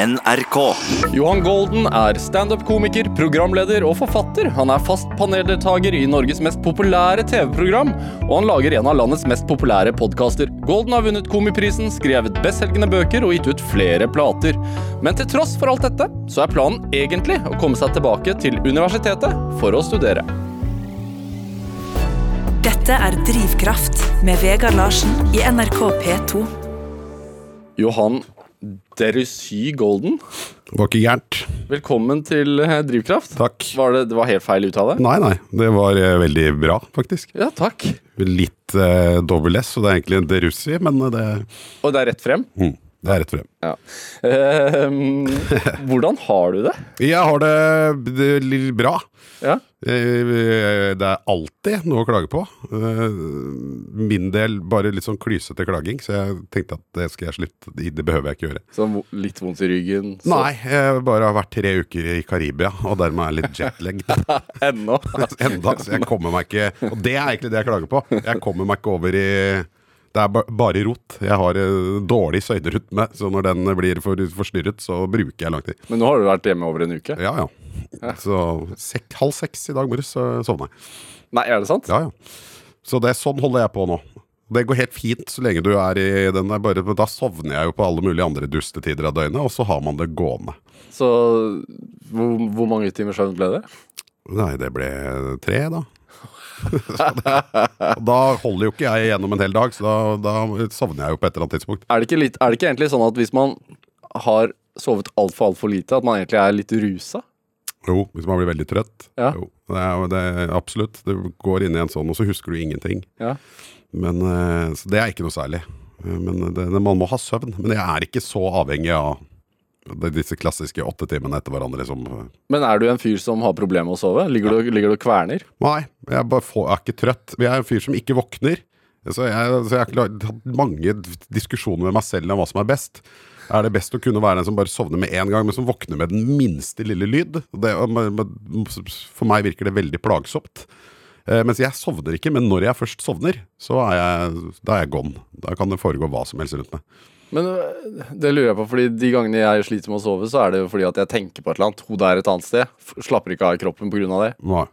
NRK. Johan Golden er standup-komiker, programleder og forfatter. Han er fast paneldeltaker i Norges mest populære TV-program, og han lager en av landets mest populære podkaster. Golden har vunnet Komiprisen, skrevet bestselgende bøker og gitt ut flere plater. Men til tross for alt dette, så er planen egentlig å komme seg tilbake til universitetet for å studere. Dette er Drivkraft med Vegard Larsen i NRK P2. Johan Derusy Golden, Det var ikke gærent. velkommen til eh, Drivkraft. Takk. Var det, det var helt feil uttale? Nei, nei. Det var eh, veldig bra, faktisk. Ja, takk. Litt eh, dobbel S, så det er egentlig en derussi, men det, Og det er rett frem? mm, det er rett frem. Ja. Ehm, hvordan har du det? Jeg har det, det litt bra. Ja. Eh, Det er alltid noe å klage på. Eh, Min del bare litt sånn klysete klaging, så jeg tenkte at det skal jeg slutte. Det behøver jeg ikke gjøre. Så litt vondt i ryggen? så- Nei, jeg bare har vært tre uker i Karibia, og dermed er jeg litt jetlagged. Ennå? Enda, så jeg kommer meg ikke Og det er egentlig det jeg klager på. Jeg kommer meg ikke over i Det er ba- bare rot. Jeg har eh, dårlig søyderytme, så når den blir for, forstyrret, så bruker jeg lang tid. Men nå har du vært hjemme over en uke? Ja, ja. Så sek, halv seks i dag morges sovna jeg. Nei, er det sant? Ja, ja. Så det, sånn holder jeg på nå. Det går helt fint så lenge du er i den der, bare, da sovner jeg jo på alle mulige andre dustetider av døgnet, og så har man det gående. Så hvor, hvor mange timer søvn ble det? Nei, det ble tre, da. Det, da holder jo ikke jeg gjennom en hel dag, så da, da sovner jeg jo på et eller annet tidspunkt. Er det ikke, litt, er det ikke egentlig sånn at hvis man har sovet altfor, altfor lite, at man egentlig er litt rusa? Jo, hvis man blir veldig trøtt. Ja. Jo, det er, det er absolutt. Du går inn i en sånn, og så husker du ingenting. Ja. Men eh, Så det er ikke noe særlig. Eh, Men det, man må ha søvn. Men jeg er ikke så avhengig av disse klassiske åtte timene etter hverandre som Men er du en fyr som har problemer med å sove? Ligger du, ligger du og kverner? Nei, jeg får, jeg er ikke trøtt. Jeg er en fyr som ikke våkner. Så jeg, så jeg har hatt mange diskusjoner med meg selv om hva som er best. Er det best å kunne være den som bare sovner med en gang, men som våkner med den minste lille lyd? Det, for meg virker det veldig plagsomt. Eh, mens jeg sovner ikke, men når jeg først sovner, så er jeg, da er jeg gone. Da kan det foregå hva som helst rundt meg. Men øh, det lurer jeg på, fordi de gangene jeg sliter med å sove, så er det jo fordi at jeg tenker på et eller annet. Hodet er et annet sted. Slapper ikke av i kroppen pga. det. Nei.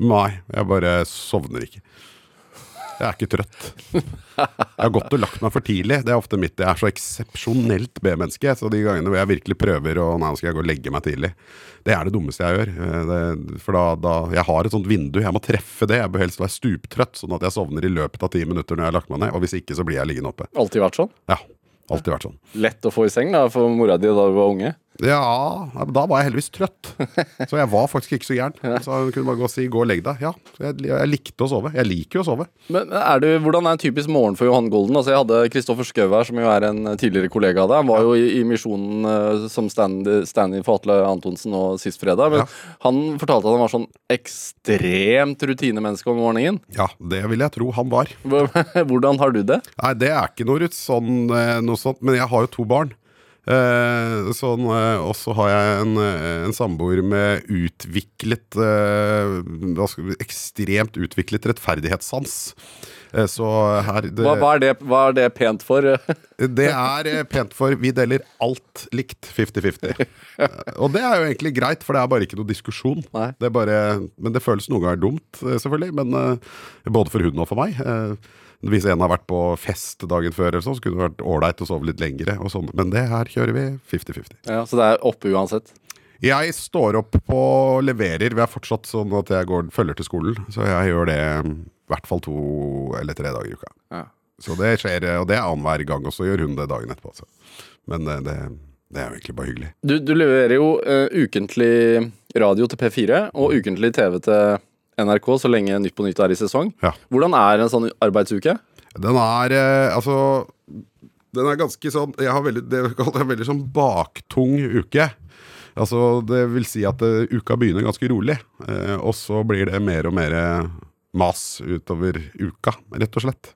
Nei, jeg bare sovner ikke. Jeg er ikke trøtt. Jeg har gått og lagt meg for tidlig. Det er ofte mitt. Jeg er så eksepsjonelt B-menneske. Så de gangene hvor jeg virkelig prøver å Nei, nå skal jeg gå og legge meg tidlig. Det er det dummeste jeg gjør. Eh, Det, for da, da Jeg har et sånt vindu. Jeg må treffe det. Jeg bør helst være stuptrøtt, sånn at jeg sovner i løpet av ti minutter når jeg har lagt meg ned. Og hvis ikke, så blir jeg liggende oppe. Alltid vært sånn. Ja. Alltid vært sånn. Lett å få i seng da, for mora di da du var unge. Ja, da var jeg heldigvis trøtt. Så jeg var faktisk ikke så gæren. Så hun kunne bare gå og si 'gå og legg deg'. Ja, jeg, jeg likte å sove. Jeg liker jo å sove. Men er du, Hvordan er en typisk morgen for Johan Golden? Altså Jeg hadde Kristoffer Schou her, som jo er en tidligere kollega av deg. Han var jo i, i Misjonen eh, som stand- stand-in for Atle Antonsen nå sist fredag. Men Ja. han fortalte at han var sånn ekstremt rutinemenneske om morgenen. Ja, det vil jeg tro han var. Hvordan har du det? Nei, det er ikke noe, sånn, eh, noe sånt, men jeg har jo to barn. Eh, sånn, eh, og så har jeg en, eh, en samboer med utviklet eh, Ekstremt utviklet rettferdighetssans. Eh, så her det, Hva, hva, er det hva er det pent for? det er eh, pent for Vi deler alt likt 50-50. Eh, og det er jo egentlig greit, for det er bare ikke noe diskusjon. Det bare, men det føles noen ganger dumt, eh, selvfølgelig. Men eh, både for hun og for meg. Eh, hvis en har vært på fest dagen før, eller så, så kunne det vært ålreit å sove litt lengre. Og sånn. Men det her kjører vi 50-50. Ja, så det er oppe uansett? Jeg står opp og leverer. Vi er fortsatt sånn at jeg går, følger til skolen. Så jeg gjør det mm, i hvert fall to eller tre dager i uka. Ja. Så det skjer, og det er annenhver gang, og så gjør hun det dagen etterpå. Så. Men eh, det, det er jo egentlig bare hyggelig. Du, du leverer jo uh, ukentlig radio til P4 og ukentlig TV til NRK så lenge Nytt på Nytt er i sesong. Ja. Hvordan er en sånn arbeidsuke? Den er eh, altså Den er ganske sånn Jeg har veldig, det kaller jeg veldig sånn baktung uke. Altså Det vil si at uh, uka begynner ganske rolig, uh, og så blir det mer og mer mas utover uka, rett og slett.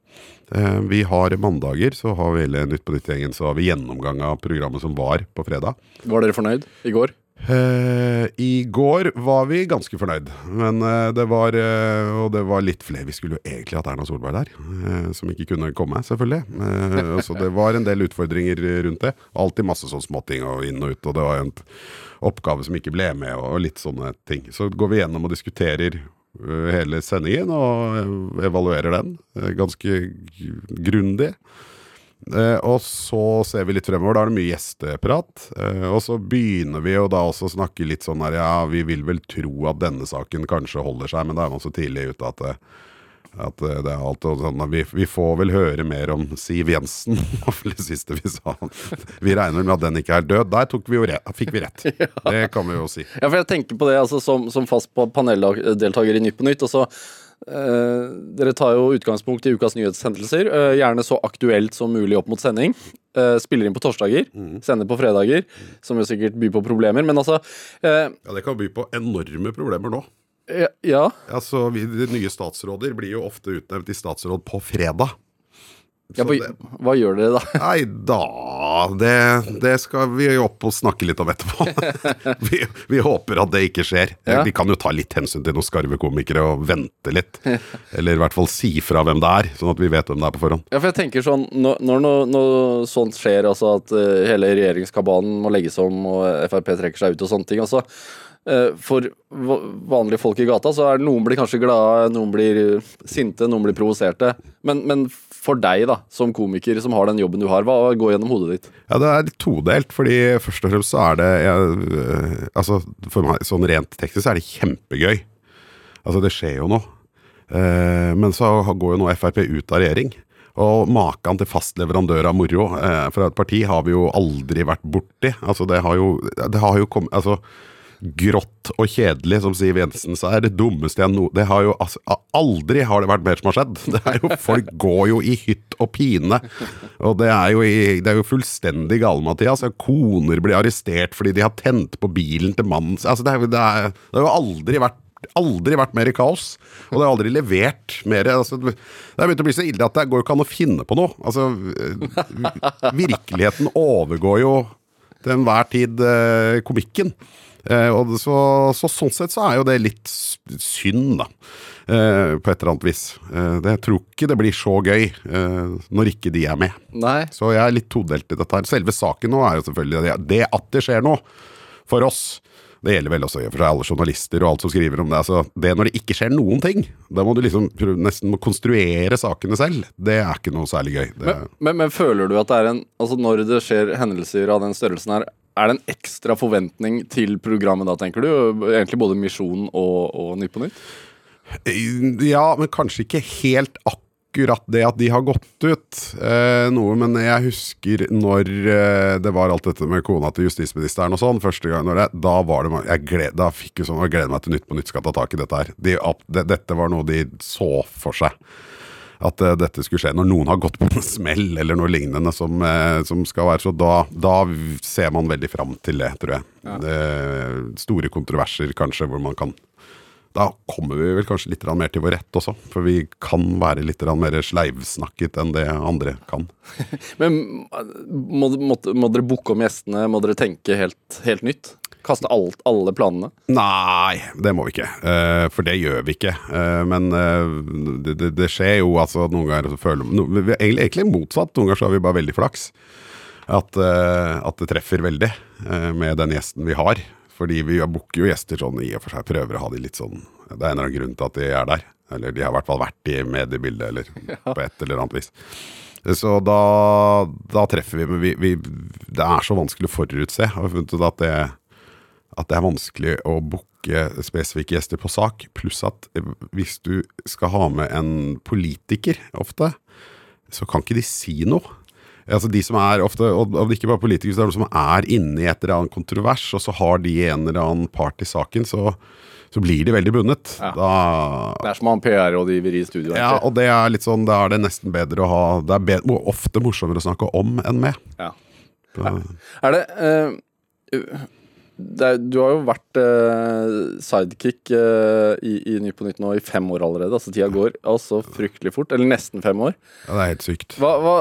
Uh, vi har mandager, så har vi hele Nytt på Nytt-gjengen Så har vi gjennomgang av programmet som var på fredag. Var dere fornøyd i går? Eh, I går var vi ganske fornøyd, men uh, det var uh, Og det var litt flere. Vi skulle jo egentlig hatt Erna Solberg der, som ikke kunne komme, selvfølgelig. Så det var en del utfordringer rundt det. Alltid masse sånne småting og inn og ut, og det var en oppgave som ikke ble med, og litt sånne ting. Så går vi gjennom og diskuterer hele sendingen og evaluerer den ganske grundig. Eh, og så ser vi litt fremover. Da er det mye gjesteprat. Eh, og så begynner vi jo da også å snakke litt sånn her Ja, vi vil vel tro at denne saken kanskje holder seg, men da er man så tidlig ute at det, at eh, det er alt og sånn, vi, vi får vel høre mer om Siv Jensen, var vel det siste vi sa. Vi regner med at den ikke er død. Der vi rett, fikk vi rett. Det kan vi jo si. Ja, for jeg tenker på det altså, som, som fast paneldeltaker i Nytt på Nytt. og eh, dere tar jo utgangspunkt i ukas nyhetshendelser. eh, gjerne så aktuelt som mulig opp mot sending. Eh, spiller inn på torsdager, sender på fredager, som jo sikkert byr på problemer. Men altså eh, Ja, det kan by på enorme problemer nå. ja, ja. Altså, vi, de Nye statsråder blir jo ofte utnevnt i statsråd på fredag. Ja hva, det- hva gjør dere da? Nei da det, det skal vi opp og snakke litt om etterpå. vi, vi håper at det ikke skjer. Ja. Vi kan jo ta litt hensyn til noen skarve komikere og vente litt. Eller i hvert fall si fra hvem det er, sånn at vi vet hvem det er på forhånd. Ja, for jeg tenker sånn, Når, når noe, sånt skjer, altså at eh, hele regjeringskabalen må legges om og Frp trekker seg ut og sånne ting altså, eh, For vanlige folk i gata så er noen blir kanskje glade, noen blir sinte, noen blir provoserte. Men, men for deg, da, som komiker som har den jobben du har, hva går gjennom hodet ditt? Ja, det er litt todelt, fordi først og fremst så er det jeg, øh, Altså, for meg, sånn rent teknisk er det kjempegøy. Altså, det skjer jo noe. Eh, men så går jo nå Frp ut av regjering. Og maken til fast leverandør av moro eh, fra et parti har vi jo aldri vært borti. Altså, det har jo, det har jo kommet Altså, grått og kjedelig, som Siv Jensen sa, er det dummeste jeg no... Det har jo altså, Aldri har det vært mer som har skjedd. Det er jo, folk går jo i hytt og pine. Og det er jo, i, det er jo fullstendig gale, Mathias. Koner blir arrestert fordi de har tent på bilen til mannen. Altså, det, det, det har jo aldri vært Aldri vært mer i kaos, og det har aldri levert mer. Altså, det har begynt å bli så ille at det går ikke an å finne på noe. Altså, virkeligheten overgår jo til enhver tid eh, komikken. Eh, og så, så sånn sett så er jo det litt synd, da. Eh, på et eller annet vis. Eh, det, jeg tror ikke det blir så gøy eh, når ikke de er med. Nei. Så jeg er litt todelt i dette her. Selve saken nå er jo selvfølgelig det, at det skjer noe for oss. Det gjelder vel også for seg alle journalister og alt som skriver om det. Altså, det når det ikke skjer noen ting, da må du liksom nesten må konstruere sakene selv. Det er ikke noe særlig gøy. Men, men, men føler du at det er en Altså Når det skjer hendelser av den størrelsen her, er det en ekstra forventning til programmet da, tenker du? Egentlig både Misjon og, og Nytt på Nytt? Ja, men kanskje ikke helt akkurat det at de har gått ut eh, noe, men jeg husker når eh, det var alt dette med kona til justisministeren og sånn, første gang det, da var det jeg gled, Da fikk jeg sånn, jeg gleder meg til Nytt på Nytt skal ta tak i dette her. De, at det, dette var noe de så for seg. At eh, dette skulle skje når noen har gått på en smell eller noe lignende som, eh, som skal være så da, da ser man veldig fram til det, tror jeg. Det, store kontroverser kanskje hvor man kan da kommer vi vel kanskje litt mer til vår rett også. For vi kan være litt mer sleivsnakket enn det andre kan. Men må, må, må dere booke om gjestene? Må dere tenke helt, helt nytt? Kaste alt, alle planene? Nei, det må vi ikke. Uh, for det gjør vi ikke. Uh, men uh, det, det, skjer jo altså noen ganger så føler no, vi, egentlig, egentlig motsatt. Noen ganger så har vi bare veldig flaks. At, at det treffer veldig med den gjesten vi har. Fordi vi booker jo gjester sånn i og for seg, prøver å ha de litt sånn Det er en eller annen grunn til at de er der. Eller de har i hvert fall vært i mediebildet, eller på et eller annet vis. Så da, da treffer vi, men vi, vi, det er så vanskelig å forutse. Har vi funnet ut at det, at det er vanskelig å booke spesifikke gjester på sak. Pluss at hvis du skal ha med en politiker ofte, så kan ikke de si noe. Altså de som er ofte, og ikke bare politikere, så er de som er inne i et eller annet kontrovers, og så har de en eller annen part i saken, så, så blir de veldig bundet. Ja. Da, Det er som å ha en PR-rådgiver i studio. ja, og det er litt sånn, da er det nesten bedre å ha Det er bedre, ofte morsommere å snakke om enn med. Ja. Da- Er det, uh, er, Du har jo vært uh, sidekick uh, i, i Ny på Nytt nå i fem år allerede. Altså Tida går altså fryktelig fort. Eller nesten fem år. Ja, det er helt sykt. Hva, hva,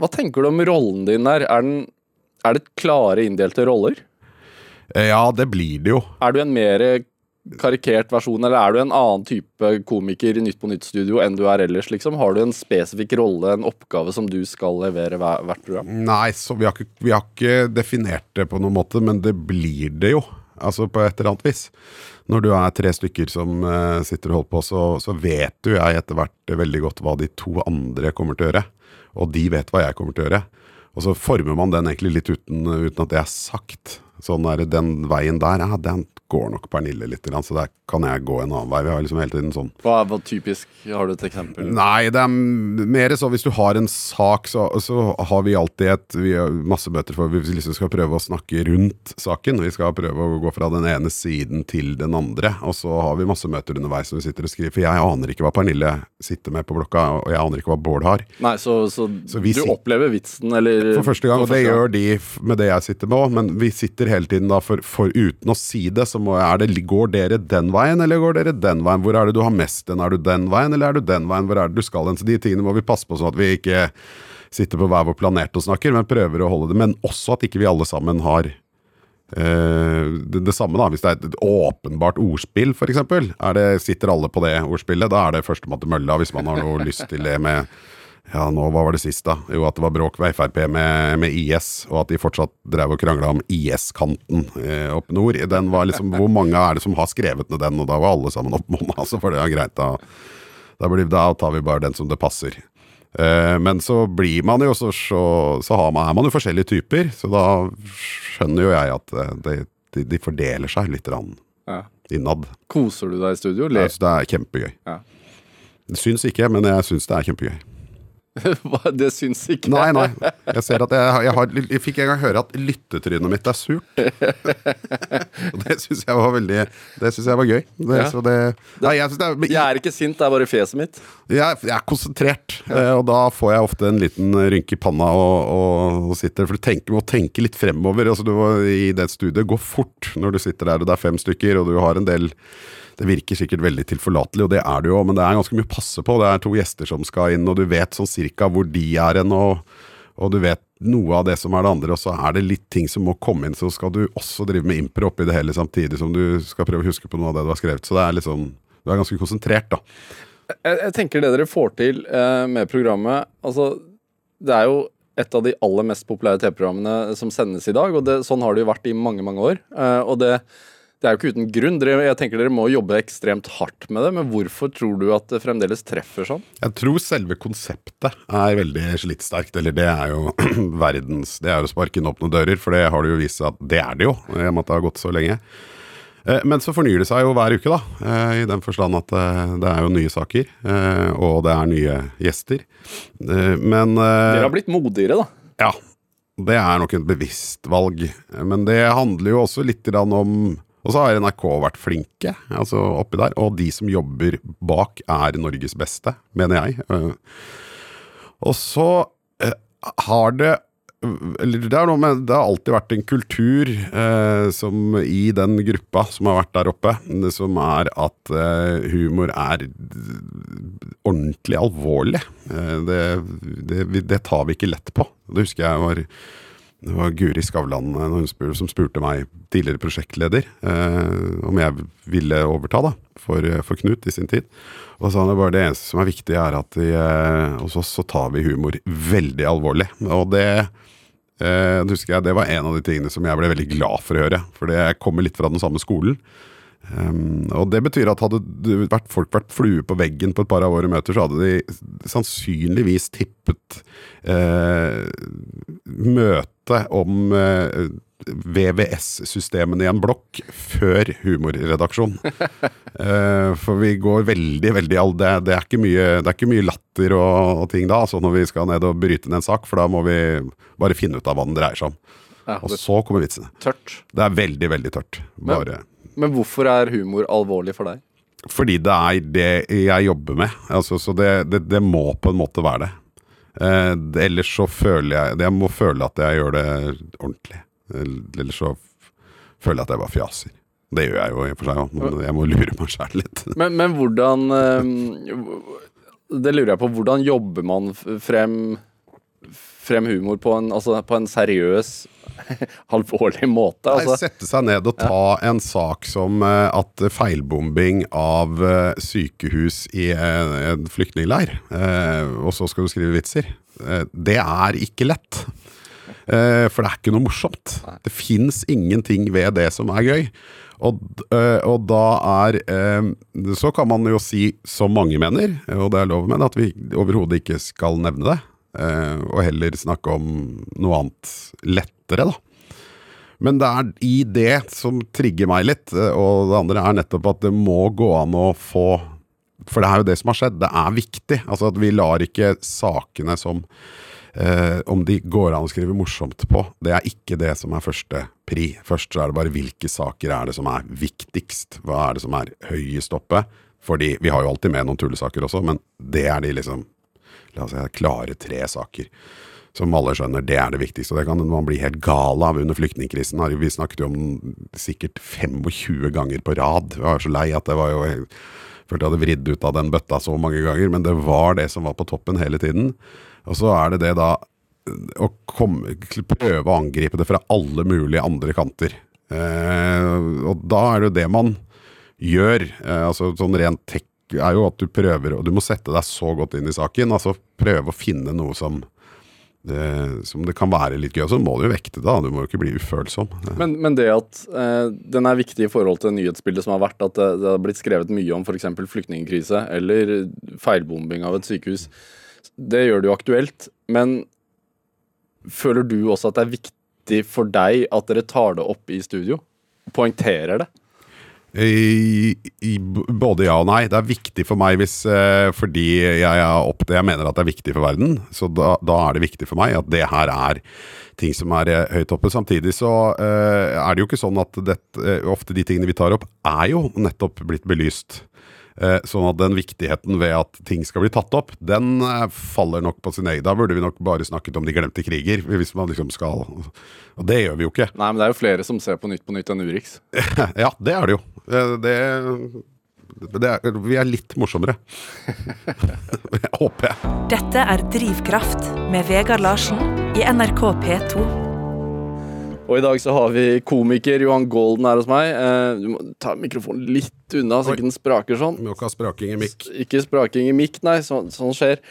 hva tenker du om rollen din der? Er, den, er det klare inndelte roller? Eh, Ja, det blir det jo. Er du en mer karikert versjon, eller er du en annen type komiker i Nytt på Nytt-studio enn du er ellers, liksom? Har du en spesifikk rolle, en oppgave som du skal levere hver, hvert program? Nei, så vi har, ikke, vi har ikke definert det på noen måte, men det blir det jo. Altså på et eller annet vis. Når du er tre stykker som uh, sitter og holder på, så, så vet jo jeg etter hvert veldig godt hva de to andre kommer til å gjøre. Og de vet hva jeg kommer til å gjøre. Og så former man den egentlig litt uten, uten at det er sagt. Sånn er det, Den veien der, ja, den går nok Pernille litt, så der kan jeg gå en annen vei. Vi har liksom hele tiden sånn Hva er typisk? Har du et eksempel? Nei, det er mer så hvis du har en sak, så, så har vi alltid et Vi har masse bøter for vi liksom skal prøve å snakke rundt saken. Vi skal prøve å gå fra den ene siden til den andre. Og så har vi masse møter underveis når vi sitter og skriver. For jeg aner ikke hva Pernille sitter med på blokka, og jeg aner ikke hva Bård har. Nei, så, så, Så du opplever vitsen, eller For første gang, og for det første gang. gjør de med det jeg sitter med òg, men vi sitter hele tiden da, for, for uten å si det, så må det, går dere den veien, eller går dere den veien? Hvor er det du har mest den? Er du den veien, eller er du den veien? Hvor er det du skal hen? Så de tingene må vi passe på, sånn at vi ikke sitter på hver vår planet og snakker, men prøver å holde det. Men også at ikke vi alle sammen har Uh, det, det samme, da. Hvis det er et åpenbart ordspill, f.eks., sitter alle på det ordspillet, da er det førstemann til mølla hvis man har noe lyst til det med ja, nå, hva var det sist, da? Jo, at det var bråk ved Frp med, med IS, og at de fortsatt drev og krangla om IS-kanten eh, oppe nord. Den var liksom, Hvor mange er det som har skrevet ned den? Og da var alle sammen opp måned, altså, for det er greit, da. Da, blir, da tar vi bare den som det passer. Eh, men så blir man jo så, så, så har man, er man jo forskjellige typer, så da skjønner jo jeg at de, de, de fordeler seg litt rann Ja. innad. Koser du deg i studio? Eller? Jeg det er kjempegøy. Ja. Det syns ikke, men jeg syns det er kjempegøy. Det syns ikke Nei, nei. Jeg ser at jeg, jeg, har, jeg fikk en gang høre at lyttetrynet mitt er surt. Og det syns jeg var veldig Det syns jeg var gøy. Det, Ja. så det, nei, jeg, det er, Jeg er ikke sint, det er bare fjeset mitt. jeg, jeg er konsentrert, eh, og da får jeg ofte en liten rynke i panna og, og, og sitter For du tenker, må tenke litt fremover. Altså, du må, I det studiet går fort når du sitter der og det er fem stykker, og du har en del det virker sikkert veldig tilforlatelig, og det er det jo, men det er ganske mye å passe på. Det er to gjester som skal inn, og du vet sånn cirka hvor de er hen, og, og du vet noe av det som er det andre, og så er det litt ting som må komme inn, så skal du også drive med impro oppi det hele samtidig som du skal prøve å huske på noe av det du har skrevet. Så det er sånn, du er ganske konsentrert, da. Jeg, jeg tenker det dere får til eh, med programmet Altså, det er jo et av de aller mest populære TV-programmene som sendes i dag, og det, sånn har det jo vært i mange, mange år. Eh, og det, det er jo ikke uten grunn. Jeg tenker dere må jobbe ekstremt hardt med det, men hvorfor tror du at det fremdeles treffer sånn? Jeg tror selve konseptet er veldig slitsterkt, eller det er jo verdens Det er å sparke inn åpne dører, for det har det jo vist seg at det er det jo, i og med at det har gått så lenge. Eh, Men så fornyer det seg jo hver uke, da. eh, I den forstand at eh, det er jo nye saker, og det er nye gjester. Men Dere har blitt modigere, da. ja, det er nok et bevisst valg. Men det handler jo også litt om Og så har NRK vært flinke altså oppi der. Og de som jobber bak, er Norges beste, mener jeg. Eh, Og så eh, har det eller det, med, det har alltid vært en kultur eh, som i den gruppa som har vært der oppe, som er at eh, humor er ordentlig alvorlig. Eh, det, det, det tar vi ikke lett på. Det husker jeg var det var Guri Skavlan eh, som spurte meg, tidligere prosjektleder, eh, om jeg ville overta da, for, for Knut i sin tid. Og så sa han det bare det eneste som er viktig, er at vi, eh, hos oss så tar vi humor veldig alvorlig. Og det eh, husker jeg, det var en av de tingene som jeg ble veldig glad for å høre. For jeg kommer litt fra den samme skolen. Um, og det betyr at hadde vært, folk vært flue på veggen på et par av våre møter, så hadde de sannsynligvis tippet uh, møte om uh, VVS-systemene i en blokk før humorredaksjon. uh, for vi går veldig, veldig all det, det, er ikke mye, det er ikke mye latter og, og ting da, altså når vi skal ned og bryte ned en sak, for da må vi bare finne ut av hva den dreier seg om. Ja, Og så kommer vitsene. tørt. Det er veldig, veldig tørt. Bare Men hvorfor er humor alvorlig for deg? Fordi det er det jeg jobber med. Altså, så det, det, det må på en måte være det. Eh, ellers så føler jeg Jeg må føle at jeg gjør det ordentlig. Ellers så føler jeg at jeg bare fjaser. Det gjør jeg jo i og for seg òg, men jeg må lure meg sjæl litt. Men, men hvordan eh, Det lurer jeg på. Hvordan jobber man frem, frem humor på en, altså på en seriøs alvorlig måte. Nei, Altså. sette seg ned og ta en sak som eh, at feilbombing av eh, sykehus i en, en flyktningleir, eh, og så skal du skrive vitser. Eh, det er ikke lett. Eh, for det er ikke noe morsomt. Det fins ingenting ved det som er gøy. Og, eh, og da er eh, Så kan man jo si, som mange mener, og det er lov å mene, at vi overhodet ikke skal nevne det. eh, og heller snakke om noe annet lettere, da. Men det er i det som trigger meg litt, eh, og det andre er nettopp at det må gå an å få For det er jo det som har skjedd. Det er viktig. Altså at vi lar ikke sakene som eh, Om de går an å skrive morsomt på, det er ikke det som er første pri. Først så er det bare hvilke saker er det som er viktigst. Hva er det som er høyest oppe? Fordi vi har jo alltid med noen tullesaker også, men det er de liksom La oss si klare tre saker som alle skjønner, det er det viktigste. Og det kan man bli helt gal av under flyktningkrisen. Vi snakket jo om den sikkert 25 ganger på rad. Jeg var så lei at det var jo jeg følte jeg hadde vridd ut av den bøtta så mange ganger, men det var det som var på toppen hele tiden. Og så er det det da å komme, prøve å angripe det fra alle mulige andre kanter. Eh, og da er det jo det man gjør. Eh, altså sånn rent tech er jo at du prøver, og du må sette deg så godt inn i saken. Altså prøve å finne noe som det, som det kan være litt gøy. Så må du jo vekte det, da. Du må jo ikke bli ufølsom. Men, men det at eh, den er viktig i forhold til nyhetsbildet som har vært, at det, det har blitt skrevet mye om f.eks. flyktningkrise eller feilbombing av et sykehus, det gjør det jo aktuelt. Men føler du også at det er viktig for deg at dere tar det opp i studio? Poengterer det? I, i, både ja og nei. Det er viktig for meg hvis, eh, fordi jeg, er opp, jeg mener at det er viktig for verden. Så da, da er det viktig for meg at det her er ting som er eh, høyt oppe. Samtidig så eh, er det jo ikke sånn at dette, ofte de tingene vi tar opp, er jo nettopp blitt belyst. Eh, sånn at den viktigheten ved at ting skal bli tatt opp, den eh, faller nok på sin egen. Da burde vi nok bare snakket om de glemte kriger, hvis man liksom skal Og det gjør vi jo ikke. Nei, men det er jo flere som ser på Nytt på Nytt enn Urix. Ja, det er det jo. Det, det er, vi er litt morsommere. Håper jeg. Dette er Drivkraft med Vegard Larsen i NRK P2. Og i dag så har vi komiker Johan Golden her hos meg. Eh, du må ta mikrofonen litt unna, så Oi. ikke den spraker sånn. Må ikke ha spraking i mikk. Ikke spraking i mikk, nei. Sånn, sånn skjer.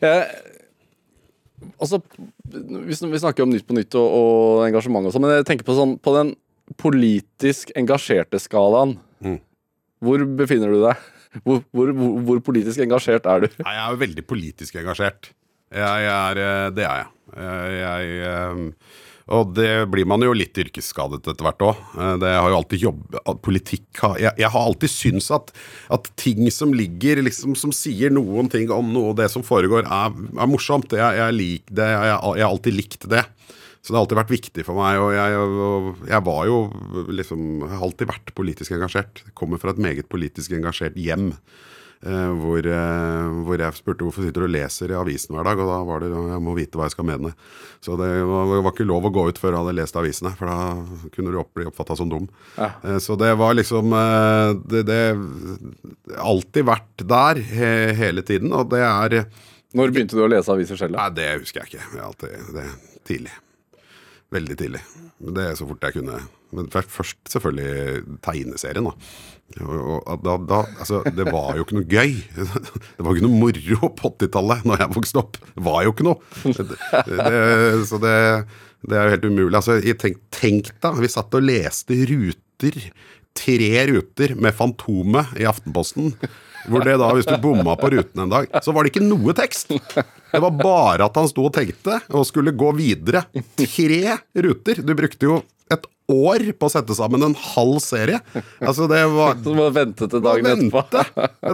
Eh, altså, vi, vi snakker om Nytt på Nytt og, og engasjement og sånn, men jeg tenker på, sånn, på den politisk engasjerte skalaen. Mm. Hvor befinner du deg? Hvor, hvor, hvor, hvor politisk engasjert er du? Nei, jeg er jo veldig politisk engasjert. Jeg er, eh, det er jeg. Jeg, jeg eh, og det blir man jo litt yrkesskadet etter hvert òg. Det har jo alltid Politikk har jeg, jeg har alltid syntes at, at ting som ligger liksom Som sier noen ting om noe det som foregår, er, er morsomt. Jeg, jeg, lik, det, jeg, jeg har alltid likt det. Så det har alltid vært viktig for meg. Og jeg, og jeg var jo liksom Jeg har alltid vært politisk engasjert. Jeg kommer fra et meget politisk engasjert hjem. Eh, hvor, eh, hvor jeg spurte hvorfor sitter du og leser i avisen hver dag, og da var det jeg må vite hva jeg skal mene. Så det var, det var ikke lov å gå ut før jeg hadde lest avisene, for da kunne du opp, bli oppfatta som dum. Ja. Eh, så det var liksom eh, Det, det alltid vært der he, hele tiden, og det er Når begynte du å lese aviser selv? da? Nei, det husker jeg ikke. Jeg har alltid, det tidlig. Veldig tidlig. Det er så fort jeg kunne. Men først, selvfølgelig tegneserien, da. Da, da altså, det var jo ikke noe gøy. Det var ikke noe moro på 80-tallet når jeg vokste opp. Det var jo ikke noe. Det, det, så det, det er jo helt umulig. Altså, tenk, tenk da, vi satt og leste ruter. Tre ruter med Fantomet i Aftenposten. Hvor det da, hvis du bomma på ruten en dag, så var det ikke noe tekst. Det var bare at han sto og tenkte og skulle gå videre. Tre ruter. Du brukte jo år på å sette sammen en halv serie. Altså, det var Så du vente til dagen etterpå.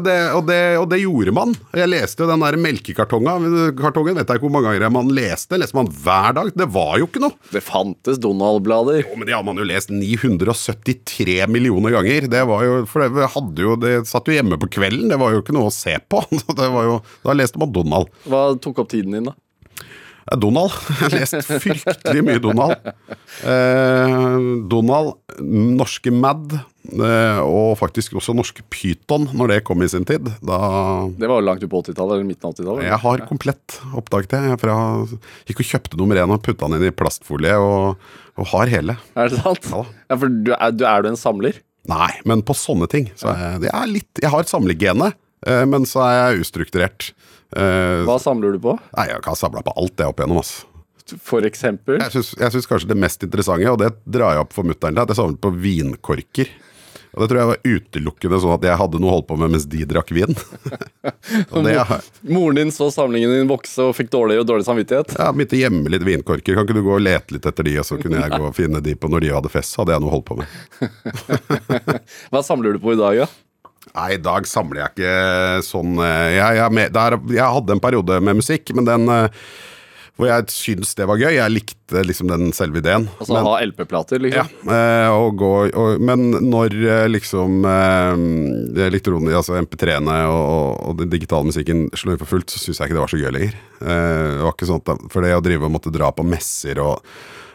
Det, og, det, og det gjorde man. Jeg leste jo den der melkekartongen. Kartongen vet jeg ikke hvor mange ganger man leste. Leste man hver dag. Det var jo ikke noe. Det fantes Donald-blader. Jo, men det har man jo lest 973 millioner ganger. Det var jo, for det hadde jo, det satt jo hjemme på kvelden. Det var jo ikke noe å se på. Det var jo, da leste man Donald. Hva tok opp tiden din, da? Donald. Jeg har lest fryktelig mye Donald. Eh, Donald, norske Mad, Eh, og faktisk også norske Pyton, når det kom i sin tid. Da Det var jo langt ut på 80-tallet, eller midten av 80-tallet. Jeg har komplett oppdaget det. Jeg fra, gikk og kjøpte nummer én og putta den inn i plastfolie, og, og har hele. Er det sant? Ja. Ja, for du er, du, er du en samler? Nei, men på sånne ting så jeg, jeg, det litt Jeg har samlegene, eh, men så er jeg ustrukturert. Eh, Hva samler du på? Nei, jeg har samla på alt det opp igjennom, ass. For eksempel? Jeg syns, kanskje det mest interessante, og det drar jeg opp for mutter'n er at jeg samlet på vinkorker. Og Det tror jeg var utelukkende sånn at jeg hadde noe å holde på med mens de drakk vin. det Moren din så samlingen din vokse og fikk dårlig og dårlig samvittighet? Ja, begynte å gjemme litt vinkorker. Kan ikke du gå og lete litt etter de, og så kunne jeg gå og finne de på når de hadde fest? Så hadde jeg noe å holde på med. Hva samler du på i dag, da? Nei, i dag samler jeg ikke sånn eh, Jeg, jeg, er der, jeg hadde en periode med musikk, men den eh, hvor jeg syns det var gøy. Jeg likte liksom den selve ideen. Altså Men- ha LP-plater, liksom? Ja. og gå, og, men når eh, liksom eh, det altså MP3-ene og, og, den digitale musikken slo inn for fullt, så syns jeg ikke det var så gøy lenger. Eh, det var ikke sånn at, For det å drive og måtte dra på messer og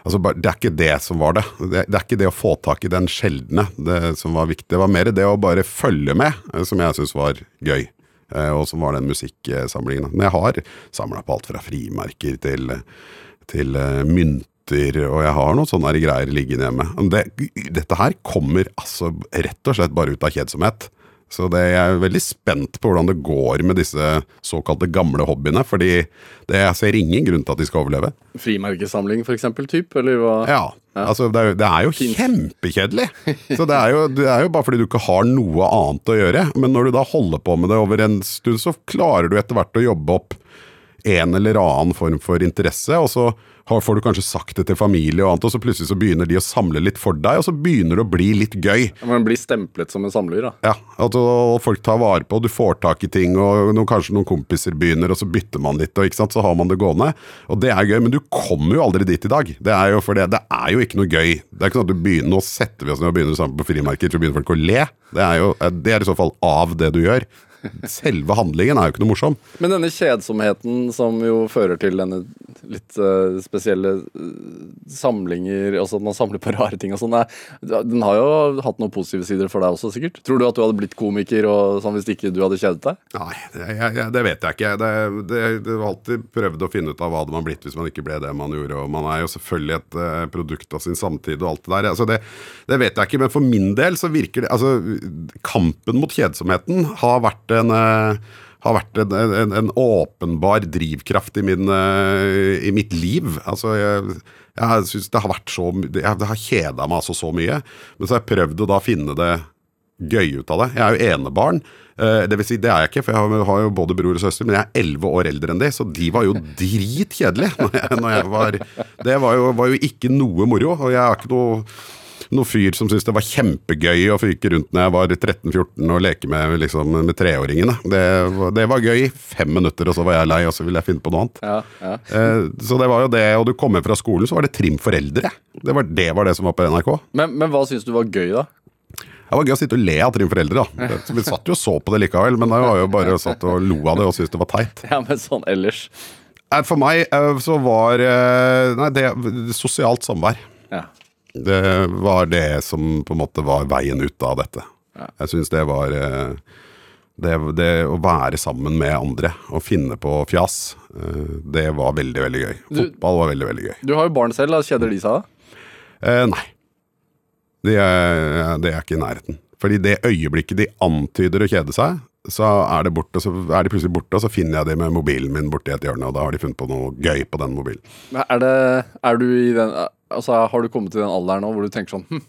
altså Det er ikke det som var det. det. Er ikke det å få tak i den sjeldne det som var viktig. Det var mer det å bare følge med, eh, som jeg syns var gøy. Eh, og som var den musikksamlingen. Men jeg har samla på alt fra frimerker til, til eh, mynter, og jeg har noen sånne greier liggende hjemme. Det, dette her kommer altså rett og slett bare ut av kjedsomhet. Så det, jeg er veldig spent på hvordan det går med disse såkalte gamle hobbyene. Fordi det, jeg ser ingen grunn til at de skal overleve. Frimerkesamling, for eksempel, typ? Eller hva? Ja, altså det er, det er jo kjempekjedelig. Så det er, jo, det er jo bare fordi du ikke har noe annet å gjøre. Men når du da holder på med det over en stund, så klarer du etter hvert å jobbe opp en eller annen form for interesse, og så får du kanskje sagt det til familie og annet, og så plutselig så begynner de å samle litt for deg, og så begynner det å bli litt gøy. Man blir stemplet som en samler, da. Ja, at folk tar vare på, og du får tak i ting, og noen, kanskje noen kompiser begynner, og så bytter man litt, og så har man det gående. Og det er gøy, men du kommer jo aldri dit i dag. Det er jo, for det, det er jo ikke noe gøy. Det er ikke sånn at du begynner, nå setter vi oss ned og begynner sammen på frimerker, så begynner folk å le. Det er jo, det er i så fall av det du gjør. Selve handlingen er jo ikke noe morsom. Men denne kjedsomheten som jo fører til denne litt uh, spesielle eh, samlinger, altså at man samler på rare ting og sånn, den har jo hatt noen positive sider for deg også, sikkert. Tror du at du hadde blitt komiker og sånn hvis ikke du hadde kjedet deg? Nei, det, jeg, jeg, det vet jeg ikke. Det, det, det var alltid prøvd å finne ut av hva hadde man blitt hvis man ikke ble det man gjorde. Og man er jo selvfølgelig et uh, produkt av sin samtid og alt det der. Altså det, det vet jeg ikke, men for min del så virker det Altså, kampen mot kjedsomheten har vært en eh, har vært en, en, en åpenbar drivkraft i, min, eh, i mitt liv. Altså, jeg, jeg synes det har vært så jeg- det har kjeda meg altså så mye. Men så har jeg prøvd å da finne det gøy ut av det. Jeg er jo enebarn. Eh, det vil si, det er jeg ikke, for jeg har, jo både bror og søster, men jeg er elleve år eldre enn de, så de var jo dritkjedelige når når jeg var Det var jo, var jo ikke noe moro. Og jeg er ikke noe noen fyr som syntes det var kjempegøy å fyke rundt når jeg var 13-14 og leke med, liksom, med treåringene. Det, det var gøy i fem minutter, og så var jeg lei, og så ville jeg finne på noe annet. Ja, ja. Eh, så det var jo det, og du kom hjem fra skolen, så var det Trim foreldre. Det var det, var det som var på NRK. Men, men hva syns du var gøy, da? Det var gøy å sitte og le av Trym foreldre, da. Vi satt jo og så på det likevel, men da var jo bare satt og lo av det og syntes det var teit. Ja, men sånn ellers. Eh, For meg eh, så var eh, Nei, det sosialt samvær. Ja. Det var det som på en måte var veien ut av dette. Jeg syns det var eh, det, det å være sammen med andre og finne på fjas, eh, det var veldig, veldig gøy. Du- Fotball var veldig, veldig gøy. Du har jo barn selv, da. Kjeder de seg, da? Eh, nei. Det er, det er ikke i nærheten. Fordi det øyeblikket de antyder å kjede seg, så er det borte, så er de plutselig borte, og så finner jeg de med mobilen min borti et hjørne, og da har de funnet på noe gøy på den mobilen. Er, det, er du i den Altså, Har du kommet til den alderen nå hvor du tenker sånn hm,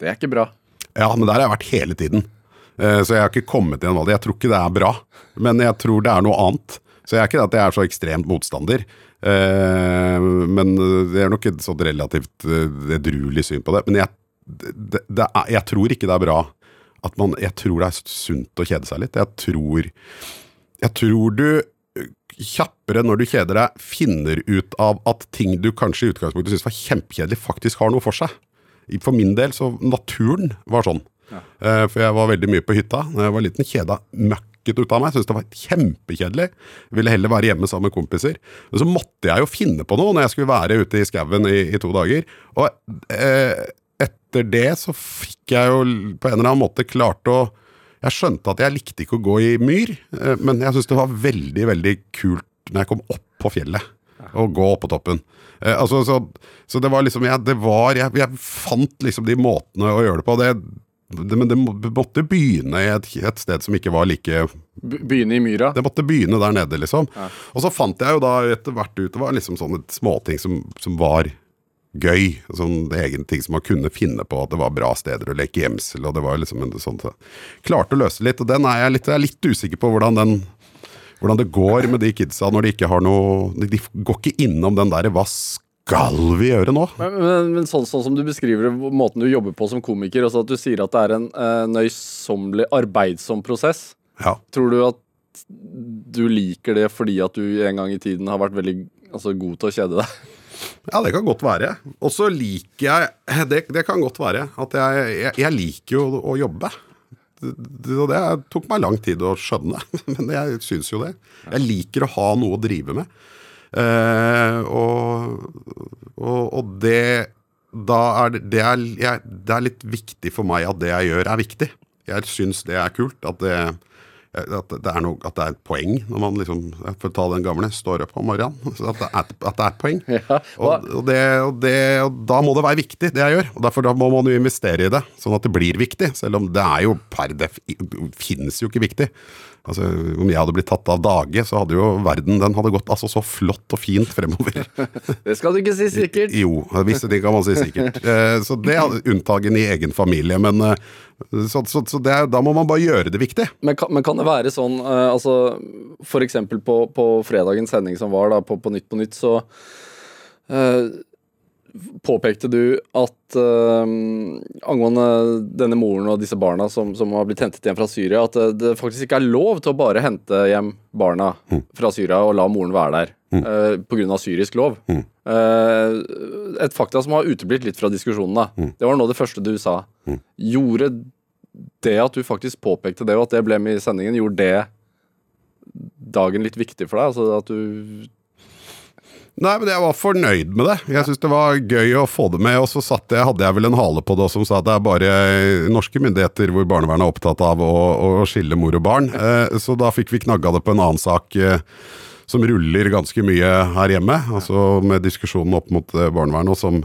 det er ikke bra. Ja, men der har jeg vært hele tiden. Eh, Så jeg har ikke kommet til en valg. Jeg tror ikke det er bra, men jeg tror det er noe annet. Så jeg er ikke det at jeg er så ekstremt motstander. Eh, Men det er nok et sånt relativt eh, edruelig syn på det. Men jeg, det, det er, jeg tror ikke det er bra at man Jeg tror det er sunt å kjede seg litt. Jeg tror Jeg tror du kjappere når du kjeder deg, finner ut av at ting du kanskje i utgangspunktet syntes var kjempekjedelig, faktisk har noe for seg. For min del så naturen var sånn. Ja. For jeg var veldig mye på hytta. Når jeg var liten, kjeda møkket ut av meg. Syntes det var kjempekjedelig. Ville heller være hjemme sammen med kompiser. Men så måtte jeg jo finne på noe når jeg skulle være ute i skauen i, i to dager. Og eh, etter det så fikk jeg jo på en eller annen måte klart å Jeg skjønte at jeg likte ikke å gå i myr, eh, men jeg syntes det var veldig, veldig kult når jeg kom opp på fjellet. Og gå opp på toppen. Eh, altså, så, så det var liksom jeg, det var, jeg, jeg fant liksom de måtene å gjøre det på. Det, det, men det måtte begynne i et, et sted som ikke var like Begynne i myra. det måtte begynne der nede, liksom. Og så fant jeg jo da etter hvert ut Det var liksom sånne småting som, som var gøy. Sånn egen ting som man kunne finne på. At det var bra steder å leke gjemsel. Og det var liksom en sånn så- Klarte å løse litt. Og den er jeg litt, jeg er litt usikker på hvordan den hvordan det går med de kidsa når de ikke har noe De går ikke innom den derre 'hva skal vi gjøre nå'? Men, men, men sånn, sånn som du beskriver det, måten du jobber på som komiker, altså at du sier at det er en eh, nøysommelig, arbeidsom prosess. Ja. Tror du at du liker det fordi at du en gang i tiden har vært veldig altså, god til å kjede deg? Ja, det kan godt være. Og så liker jeg det, det kan godt være at jeg, jeg, jeg liker jo å, jobbe. Det, det, det tok meg lang tid å skjønne, men jeg syns jo det. Jeg liker å ha noe å drive med. Eh, og, og, og det Da er det, er, jeg, det er litt viktig for meg at det jeg gjør, er viktig. Jeg syns det er kult. At det, at det, er noe, at det er et poeng når man liksom, for å ta den gamle, står opp om morgenen. Så at, det er, at det er et poeng. Ja, og, og, det, og, det, og da må det være viktig, det jeg gjør. Og derfor må man jo investere i det, sånn at det blir viktig. Selv om det er jo per def finnes jo ikke viktig. Altså, Om jeg hadde blitt tatt av dage, så hadde jo verden den hadde gått altså så flott og fint fremover. Det skal du ikke si sikkert. Jo, visse ting kan man si sikkert. Eh, Så det er unntagen i egen familie. Men eh, så, så, så det, er- da må man bare gjøre det viktig. Men kan, men kan det være sånn, eh, altså eksempel på, på fredagens sending som var da, på, på Nytt på Nytt, så påpekte du at uh, angående denne moren og disse barna som, som har blitt hentet hjem fra Syria, at det, det faktisk ikke er lov til å bare hente hjem barna fra Syria og la moren være der. Mm. På grunn av syrisk lov. Eh, et fakta som har uteblitt litt fra diskusjonene. Mm. Det var nå det første du sa. Gjorde det at du faktisk påpekte det, og at det ble med i sendingen, gjorde det dagen litt viktig for deg? Altså at du Nei, men jeg var fornøyd med det. Jeg syns det var gøy å få det med. Og så jeg, hadde jeg vel en hale på det som sa at det er bare norske myndigheter hvor barnevernet er opptatt av å, å skille mor og barn. Eh, så da fikk vi knagga det på en annen sak eh, som ruller ganske mye her hjemme. Altså med diskusjonen opp mot eh, barnevernet, og som,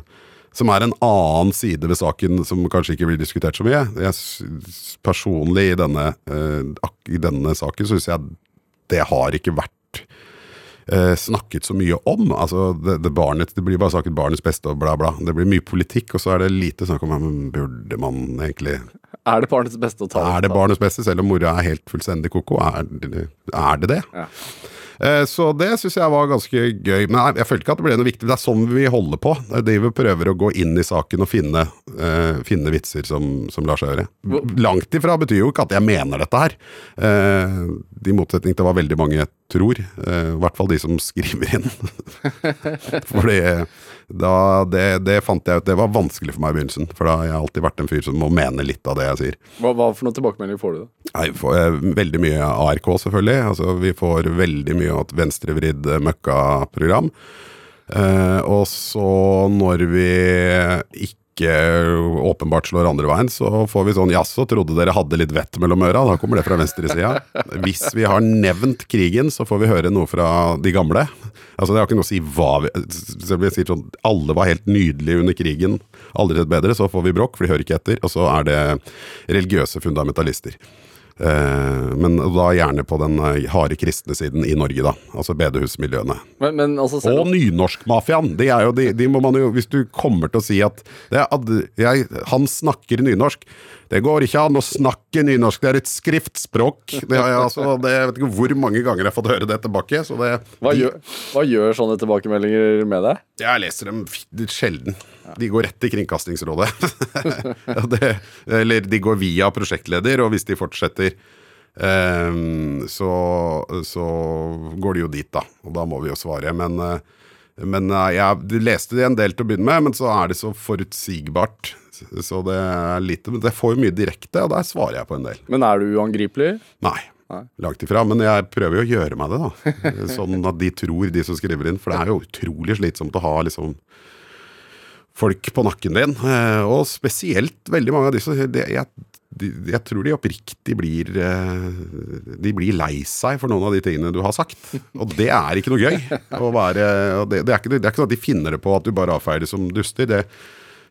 som er en annen side ved saken som kanskje ikke blir diskutert så mye. Jeg, personlig i denne, i denne saken syns jeg det har ikke vært eh, snakket så mye om. Altså, det, det, barnet, det blir bare sagt barnets beste og bla, bla. Det blir mye politikk, og så er det lite snakk om men burde man egentlig Er det barnets beste å ta Er det barnets beste, selv om mora er helt fullstendig ko-ko? Er, er det det? Ja. Eh, Så det syns jeg var ganske gøy. Men jeg, følte ikke at det ble noe viktig. Det er sånn vi holder på. Det er det vi prøver å gå inn i saken og finne, uh, finne vitser som, som lar seg gjøre. Langt ifra betyr jo ikke at jeg mener dette her. Uh, I motsetning til hva veldig mange tror. eh, I hvert fall de som skriver inn. Fordi da, det, det fant jeg ut Det var vanskelig for meg i begynnelsen. For da har jeg alltid vært en fyr som må mene litt av det jeg sier. Hva, hva for noen tilbakemeldinger får du? da? Nei, får eh, veldig mye ARK, selvfølgelig. Altså, vi får veldig mye av et venstrevridd eh, møkkaprogram. Eh, og så, når vi ikke åpenbart slår andre veien, så får vi sånn Jaså, trodde dere hadde litt vett mellom øra? Da kommer det fra venstresida. Hvis vi har nevnt krigen, så får vi høre noe fra de gamle. Altså Det har ikke noe å si hva vi så vi sier sånn, Alle var helt nydelige under krigen, aldri sett bedre. Så får vi bråk, for de hører ikke etter. Og så er det religiøse fundamentalister. Eh, men da gjerne på den eh, harde kristne siden i Norge, da. Altså bedehusmiljøene. Men, men altså selv Og nynorskmafiaen! De er jo, de, de må man jo, hvis du kommer til å si at det jeg, han snakker nynorsk Det går ikke an å snakke nynorsk, det er et skriftspråk. Det har jeg, altså, det, jeg vet ikke hvor mange ganger jeg har fått høre det tilbake. Så det, hva, gjør, hva gjør sånne tilbakemeldinger med deg? jeg leser dem sjelden. De går rett til Kringkastingsrådet. Det, eller de går via prosjektleder, og hvis de fortsetter um, så, så går de jo dit, da. Og da må vi jo svare. Men, eh, men eh, jeg leste det en del til å begynne med, men så er det så forutsigbart. Så det er litt Men det får jo mye direkte, og der svarer jeg på en del. Men er du uangripelig? Nei. Langt ifra, men jeg prøver jo å gjøre meg det, da. Sånn at de tror, de som skriver inn. For det er jo utrolig slitsomt å ha liksom folk på nakken din. eh, Og spesielt veldig mange av de som jeg, de, jeg tror de oppriktig blir eh, De blir lei seg for noen av de tingene du har sagt. Og det er ikke noe gøy. Være, og det, det, er ikke, det er ikke sånn at de finner det på at du bare avfeier det som duster. Det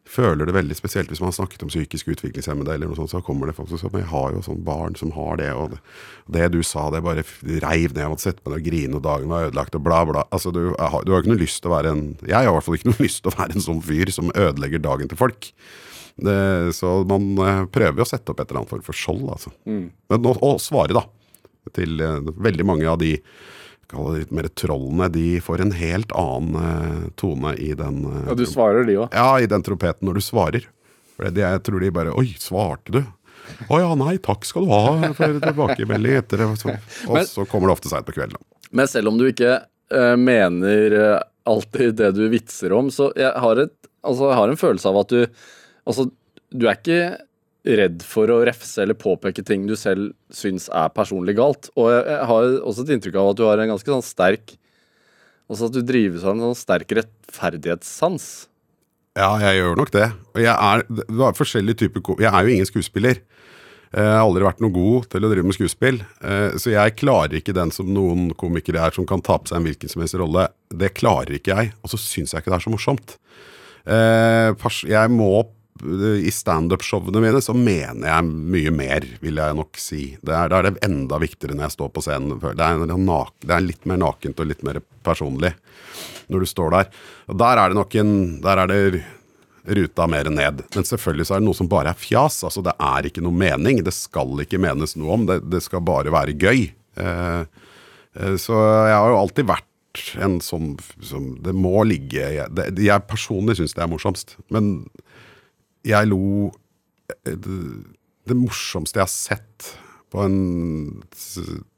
føler det veldig spesielt hvis man har snakket om psykisk utviklingshemmede, eller noe sånt, så kommer det folk som sier men jeg har jo sånn barn som har det, og det, det du sa, det bare reiv ned. Jeg måtte sette meg ned og grine, og dagen var ødelagt, og bla, bla. Altså, du, du har- jo ikke noe lyst til å være en Jeg har i hvert fall ikke noe lyst til å være en sånn fyr som ødelegger dagen til folk. Det, så man eh, prøver jo å sette opp et eller annet form for skjold, altså. Men nå, og svare, da. Til eh, veldig mange av de kall det litt mer trollene. De får en helt annen eh, tone i den eh, Ja, du svarer de òg. ja, i den trompeten når du svarer. For det, jeg tror de bare Oi, svarte du? Å ja, nei, takk skal du ha for tilbakemelding etter det. Og så kommer det ofte seint på kvelden. Men selv om du ikke uh, mener alltid det du vitser om, så jeg har, et, altså, jeg har en følelse av at du Altså, du er ikke redd for å refse eller påpeke ting du selv syns er personlig galt. Og jeg, har også et inntrykk av at du har en ganske sånn sterk Altså at du drives av en sånn sterk rettferdighetssans. Ja, jeg gjør nok det. Og jeg er, det var forskjellige typer Jeg er jo ingen skuespiller. Eh, Jeg har aldri vært noe god til å drive med skuespill. eh, Så jeg klarer ikke den som noen komikere er, som kan ta på seg en hvilken som helst rolle. Det klarer ikke jeg. Og så syns jeg ikke det er så morsomt. Eh, Jeg må I standup-showene mine så mener jeg mye mer, vil jeg nok si. Det er, er det enda viktigere når jeg står på scenen. Det er det er litt mer nakent og litt mer personlig når du står der. Og der er det nok en Der er det ruta mer ned. Men selvfølgelig så er det noe som bare er fjas. Altså Det er ikke noe mening. Det skal ikke menes noe om. Det, det skal bare være gøy. Eh, eh, så jeg har jo alltid vært en sånn som Det må ligge Jeg, det, jeg personlig syns det er morsomst. Men jeg lo eh, det, det morsomste jeg har sett på en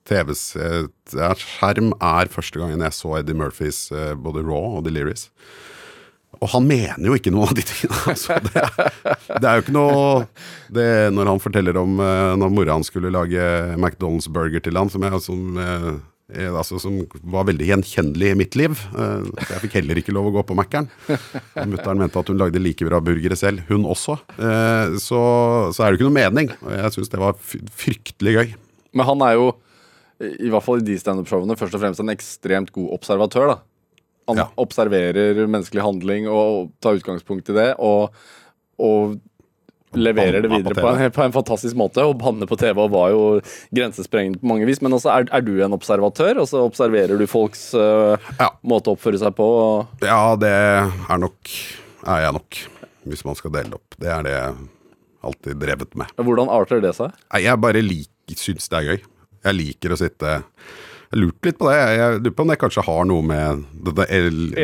TV-skjerm, er første gangen jeg så Eddie Murphys eh, både Raw og Delirious. Og han mener jo ikke noe av de tingene. Altså, det, det er jo ikke noe det, Når han forteller om eh, når mora hans skulle lage McDonald's burger til han, som, jeg, som, eh, altså, som var veldig gjenkjennelig i mitt liv. Eh, så jeg fikk heller ikke lov å gå på Mækkern. Mutter'n mente at hun lagde like bra burgere selv, hun også. Eh, så, så er det ikke noe mening. Jeg syns det var fryktelig gøy. Men han er jo, i hvert fall i de standup-showene, først og fremst en ekstremt god observatør. da. Han Ja. observerer menneskelig handling og tar utgangspunkt i det, og, og leverer det videre på en, på en fantastisk måte. Og banne på TV og var jo grensesprengende på mange vis. Men også er, er du en observatør, og så observerer du folks uh, Ja. måte å oppføre seg på. Ja, det er nok Er jeg nok, hvis man skal dele opp. Det er det jeg alltid drevet med. Hvordan arter det seg? Jeg bare lik, syns det er gøy. Jeg liker å sitte Jeg lurte litt på det. Jeg lurer på om det kanskje har noe med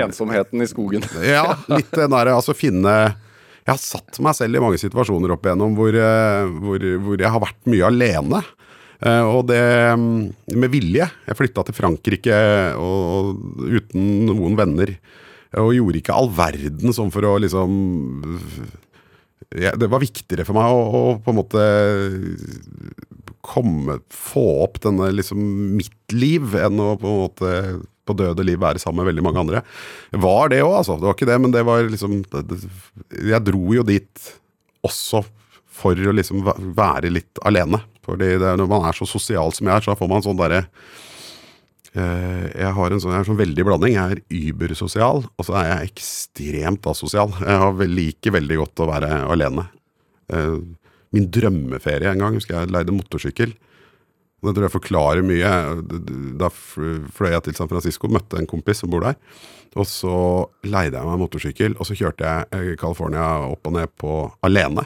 Ensomheten i skogen. Ja, litt den derre altså finne Jeg har satt meg selv i mange situasjoner opp igjennom hvor, eh, hvor, hvor jeg har vært mye alene. Eh, og det mm, med vilje. Jeg flytta til Frankrike og, og uten noen venner. Og gjorde ikke all verden sånn for å liksom jeg, Det var viktigere for meg å, å på en måte komme Få opp denne liksom mitt liv enn å på en måte på døde liv være sammen med veldig mange andre. Var det òg, altså. Det var ikke det, men det var liksom det, det, Jeg dro jo dit også for å liksom være litt alene. Fordi det, når man er så sosial som jeg er, så får man sånn derre eh, jeg har en sånn, jeg er sånn veldig blanding. Jeg er übersosial, og så er jeg ekstremt asosial. Jeg liker veldig godt å være alene. Eh, min drømmeferie en gang, husker jeg leide motorsykkel. Og Det tror jeg forklarer mye. Da fløy jeg til San Francisco, møtte en kompis som bor der. Og så leide jeg meg motorsykkel, og så kjørte jeg eh, California opp og ned på alene.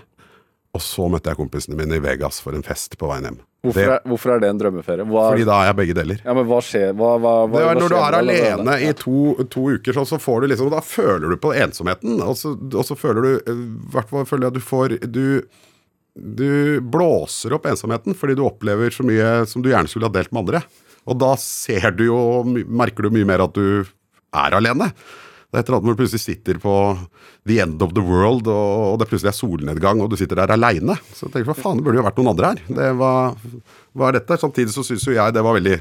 Og så møtte jeg kompisene mine i Vegas for en fest på veien hjem. Hvorfor, Det, er, hvorfor er det en drømmeferie? Hva, fordi da er jeg begge deler. ja, men hva skjer? Hva, hva, hva, Det er når du er alene i to, to uker, så, så får du liksom Da føler du på ensomheten. Og så, og så føler du eh, I hvert fall føler jeg at du får du, du blåser opp ensomheten fordi du opplever så mye som du gjerne skulle ha delt med andre. Og da ser du jo Merker du mye mer at du er alene. Det er et eller annet hvor du plutselig sitter på the end of the world, og, det plutselig er solnedgang, og du sitter der aleine. Så jeg tenker hva faen, det burde jo vært noen andre her. Det var, hva er dette? Samtidig så syns jo jeg det var veldig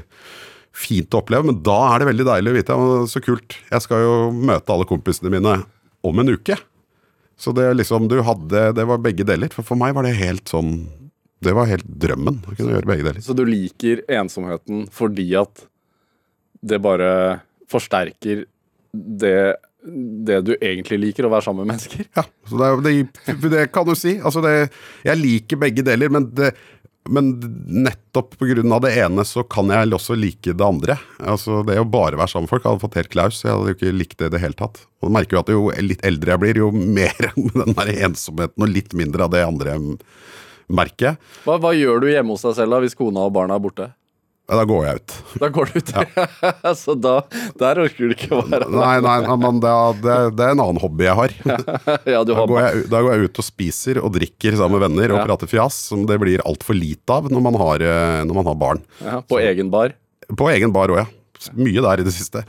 fint å oppleve, men da er det veldig deilig å vite. Så kult. Jeg skal jo møte alle kompisene mine om en uke. Så det liksom, du hadde Det var begge deler. For for meg var det helt sånn Det var helt drømmen å kunne gjøre begge deler. Så du liker ensomheten fordi at det bare forsterker det, det du egentlig liker, å være sammen med mennesker? Ja, så det, det, det kan du si. Altså det, jeg liker begge deler, men, det, men nettopp pga. det ene så kan jeg også like det andre. Altså Det å bare være sammen med folk hadde fått helt klaus. Jeg hadde jo ikke likt det i det hele tatt. Og du merker jo at jo litt eldre jeg blir, jo mer med den der ensomheten og litt mindre av det andre merker jeg. Hva, hva gjør du hjemme hos deg selv da, hvis kona og barna er borte? Ja, Da går jeg ut. Da går du ut. så da, der orker du ikke å være Nei, nei, nei, men det, er- det, er- det er en annen hobby jeg har. Ja, du Da går, jeg, da går jeg ut og spiser og drikker sammen med venner og Ja. prater fjas, som det blir altfor lite av når man har, eh, når man har barn. ja, på egen bar. På egen bar òg, ja. Mye der i det siste.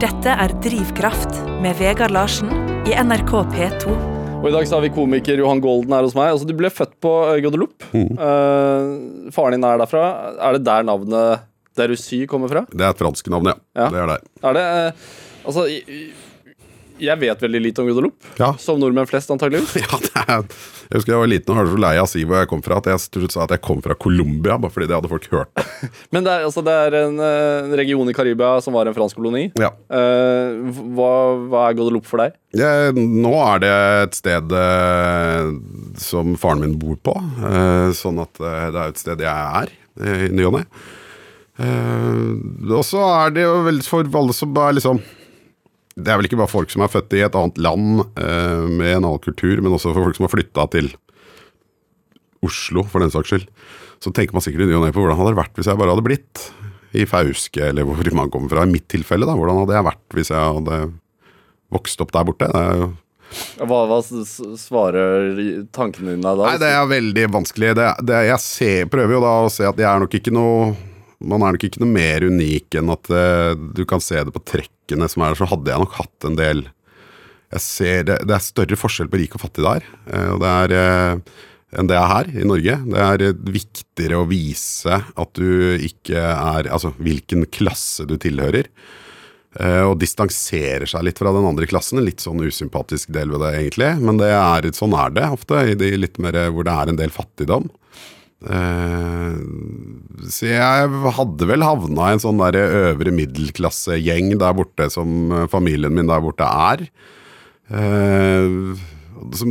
Dette er Drivkraft med Vegard Larsen i NRK P2. Og i dag så har vi komiker Johan Golden her hos meg. Altså, du ble født på eh, Guadeloupe. Mm. Uh, faren din er derfra. Er det der navnet Derussy kommer fra? Det er et fransk navn, ja. Ja. Det er der. Er det uh, Altså, jeg, jeg vet veldig lite om Guadeloupe. Ja. Som nordmenn flest, antageligvis. Ja, er, jeg husker jeg var liten og hørte så lei av å si hvor jeg kom fra, at jeg sa at jeg kom fra Colombia, bare fordi det hadde folk hørt. Men det er, altså, det er en en, region i Karibia som var en fransk koloni. Ja. Uh, hva, hva er Guadeloupe for deg? Ja, nå er det et sted uh, som faren min bor på, uh, sånn at eh, det er et sted jeg er eh, i ny og ne. Eh, og så er det jo vel for alle som er liksom Det er vel ikke bare folk som er født i et annet land eh, med en annen kultur, men også for folk som har flytta til Oslo, for den saks skyld. Så tenker man sikkert i ny og ne på hvordan hadde det vært hvis jeg bare hadde blitt i Fauske, eller hvor man kommer fra. I mitt tilfelle, da. Hvordan hadde jeg vært hvis jeg hadde vokst opp der borte? Det er jo Hva, hva svarer tankene dine da? Nei, det er veldig vanskelig. Det, det, jeg ser, prøver jo da å se at jeg er nok ikke noe Man er nok ikke noe mer unik enn at uh, du kan se det på trekkene som er der. Så hadde jeg nok hatt en del Jeg ser det, det er større forskjell på rik og fattig der. uh, og det er uh, enn det er her i Norge. Det er viktigere å vise at du ikke er Altså hvilken klasse du tilhører. Og distanserer seg litt fra den andre klassen. En litt sånn usympatisk del ved det, egentlig. Men det er, sånn er det ofte, i de litt mer hvor det er en del fattigdom. Eh, så jeg hadde vel havna i en sånn der øvre middelklassegjeng der borte som eh, familien min der borte er. Som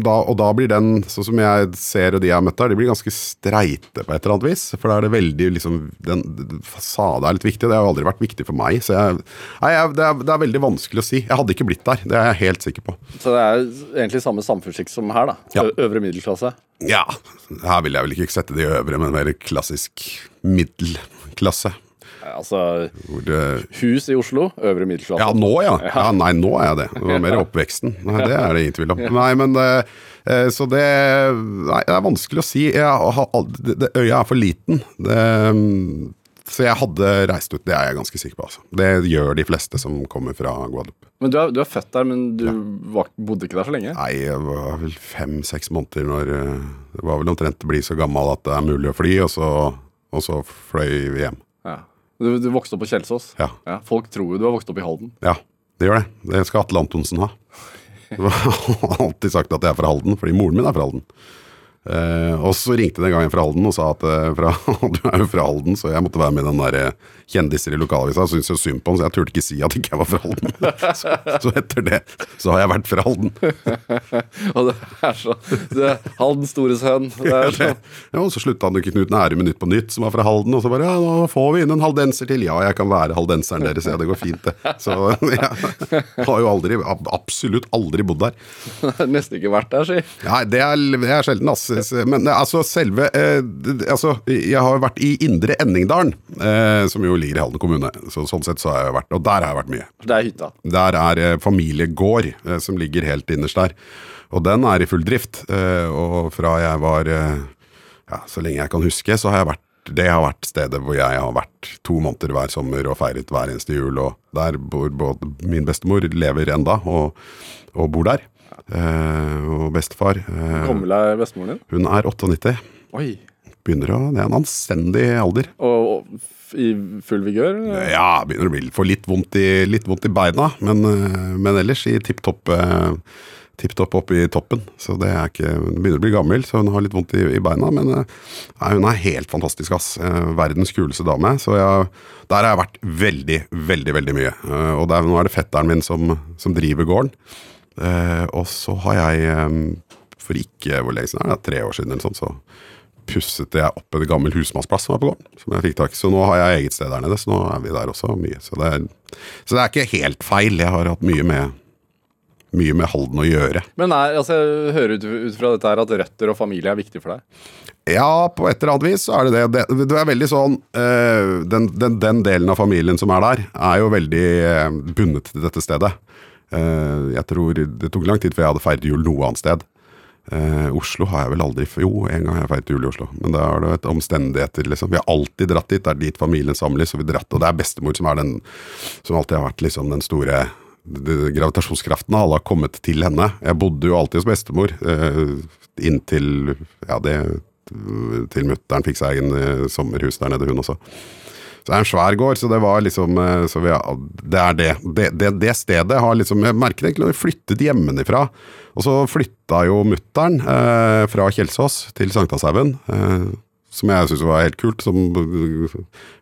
da, og da blir den, sånn som jeg ser og de jeg har møtt der, de blir ganske streite på et eller annet vis. For da er det veldig liksom Den fasade er litt viktig, og det har jo aldri vært viktig for meg. Så jeg, nei, jeg, det, er, det er veldig vanskelig å si. Jeg hadde ikke blitt der, det er jeg helt sikker på. Så det er egentlig samme samfunnssikt som her, da. Ja. Øvre middelklasse. Ja, her vil jeg vel ikke sette de øvre, men mer klassisk middelklasse. Altså det hus i Oslo, øvre middelklasse. Ja, nå ja. ja. Nei, nå er jeg det. Det var mer oppveksten. Nei, det er det ingen tvil om. Nei, men eh, eh, Så det Nei, det er vanskelig å si. Jeg aldri- det, det, øya er for liten. Det, mm, så jeg hadde reist ut, det er jeg ganske sikker på. Altså. Det gjør de fleste som kommer fra Guadeloupe. Men du er, du er født der, men du var, bodde ikke der så lenge? Nei, jeg var vel fem-seks måneder når eh, Det var vel omtrent å bli så gammel at det er mulig å fly, og så, og så fløy vi hjem. Ja. Du, du vokste opp på Kjelsås? Ja. Folk tror jo du har vokst opp i Halden. Ja, det gjør det. Det skal Atle Antonsen ha. Jeg har alltid sagt at jeg er fra Halden, fordi moren min er fra Halden. Eh, og så ringte det en gang en fra Halden og sa at eh, fra, du er jo fra Halden, så jeg måtte være med i den der eh, kjendiser i lokalavisa. Syntes jo synd på ham, så jeg turte ikke si at ikke jeg var fra Halden. Så, så etter det så har jeg vært fra Halden. Og det er så det Haldens store sønn. Det så, Ja, og så slutta han ikke Knut Nærum i Nytt på Nytt, som var fra Halden. Og så bare ja, nå får vi inn en haldenser til. Ja, jeg kan være haldenseren deres, ja, det går fint, det. Så jeg har jo aldri, absolutt aldri bodd der. nesten ikke vært der, si. Nei, det er, det er sjelden, ass. Men altså, selve eh, Altså, jeg har jo vært i Indre Enningdalen, eh, som jo ligger i Halden kommune. Så, sånn sett så har jeg vært Og der har jeg vært mye. Det er hytta. Der er eh, familiegård, eh, som ligger helt innerst der. Og den er i full drift. Eh, og fra jeg var Ja, så lenge jeg kan huske, så har jeg vært det har vært stedet hvor jeg har vært to måneder hver sommer og feiret hver eneste jul. Og der bor både min bestemor lever enda, og, og bor der. Eh, og bestefar. Eh, gammel er bestemoren din? hun er 98. Oi. Begynner å Det er en anstendig alder. Og, og i full vigør? eller? Ja, begynner å bli få litt vondt i, litt vondt i beina, men, eh, men ellers i tipp topp eh, tipp topp oppe i toppen. Så det er ikke Hun begynner å bli gammel, så hun har litt vondt i, i beina. Men eh, nei, hun er helt fantastisk, ass. Verdens kuleste dame. Så jeg, der har jeg vært veldig, veldig veldig mye. Og der, nå er det fetteren min som, som driver gården. Og så har jeg, for ikke hvor lenge siden, er det tre år siden eller sånn, så pusset jeg opp en gammel husmannsplass som er på gården. Som jeg fikk tak i. Så nå har jeg eget sted der nede, så nå er vi der også mye. Så det er, så det er ikke helt feil. Jeg har hatt mye med, mye med Halden å gjøre. Men er, altså, jeg hører ut, ut fra dette her at røtter og familie er viktig for deg? Ja, på et eller annet vis så er det det. Det, det er veldig sånn øh, den, den, den delen av familien som er der, er jo veldig eh, bundet til dette stedet. Uh, jeg tror Det tok lang tid før jeg hadde feiret jul noe annet sted. Eh, Oslo har jeg vel aldri Jo, en gang har jeg feiret jul i Oslo, men da er det et omstendigheter, liksom. Vi har alltid dratt dit. Det er dit familien samles, og vi dratt, og det er bestemor som er den som alltid har vært liksom den store gravitasjonskraften alle har kommet til henne. Jeg bodde jo alltid hos bestemor, eh, inntil ja, det til mutter'n fikk seg egen eh, sommerhus der nede, hun også. Så det er en svær gård, så det var liksom eh, så vi, Det er det. Det, det. det stedet har liksom Jeg merker egentlig når vi flyttet hjemmefra. Og så flytta jo mutter'n eh, fra Kjelsås til Sankthanshaugen. Eh, som jeg syntes var helt kult. Som eh,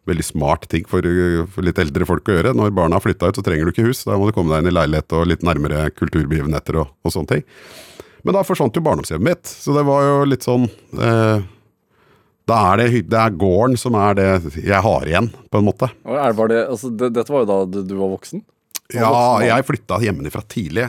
veldig smart ting for, for litt eldre folk å gjøre. Når barna har flytta ut, så trenger du ikke hus. Da må du komme deg inn i leilighet og litt nærmere kulturbegivenheter og, og sånne ting. Men da forsvant jo barndomshjemmet mitt, så det var jo litt sånn eh, Da er det, det er gården som er det jeg har igjen, på en måte. Var det, altså, det, dette var jo da du var voksen? Ja, jeg flytta hjemmefra tidlig.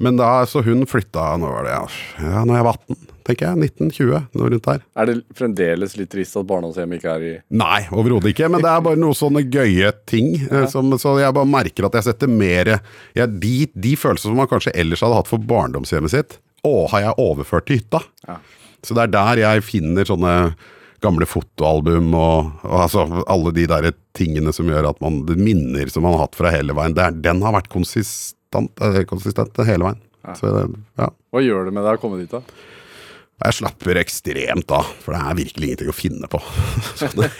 Men da, så hun flytta når var det, ja, ja, når jeg var 18, tenker jeg. 1920, noe rundt der. Er det fremdeles litt trist at barndomshjemmet ikke er i Nei, overhodet ikke. Men det er bare noen sånne gøye ting. Ja. Som, så jeg bare merker at jeg setter mer ja, de, de følelsene som man kanskje ellers hadde hatt for barndomshjemmet sitt, å, har jeg overført til hytta. Ja. Så det er der jeg finner sånne gamle fotoalbum og, og altså alle de der tingene som gjør at man det minner som man har hatt fra hele veien. Det er, den har vært konsistent, eh, konsistent hele veien. Så ja. Hva gjør det med deg å komme dit, da? Jeg slapper ekstremt av, for det er virkelig ingenting å finne på. Det,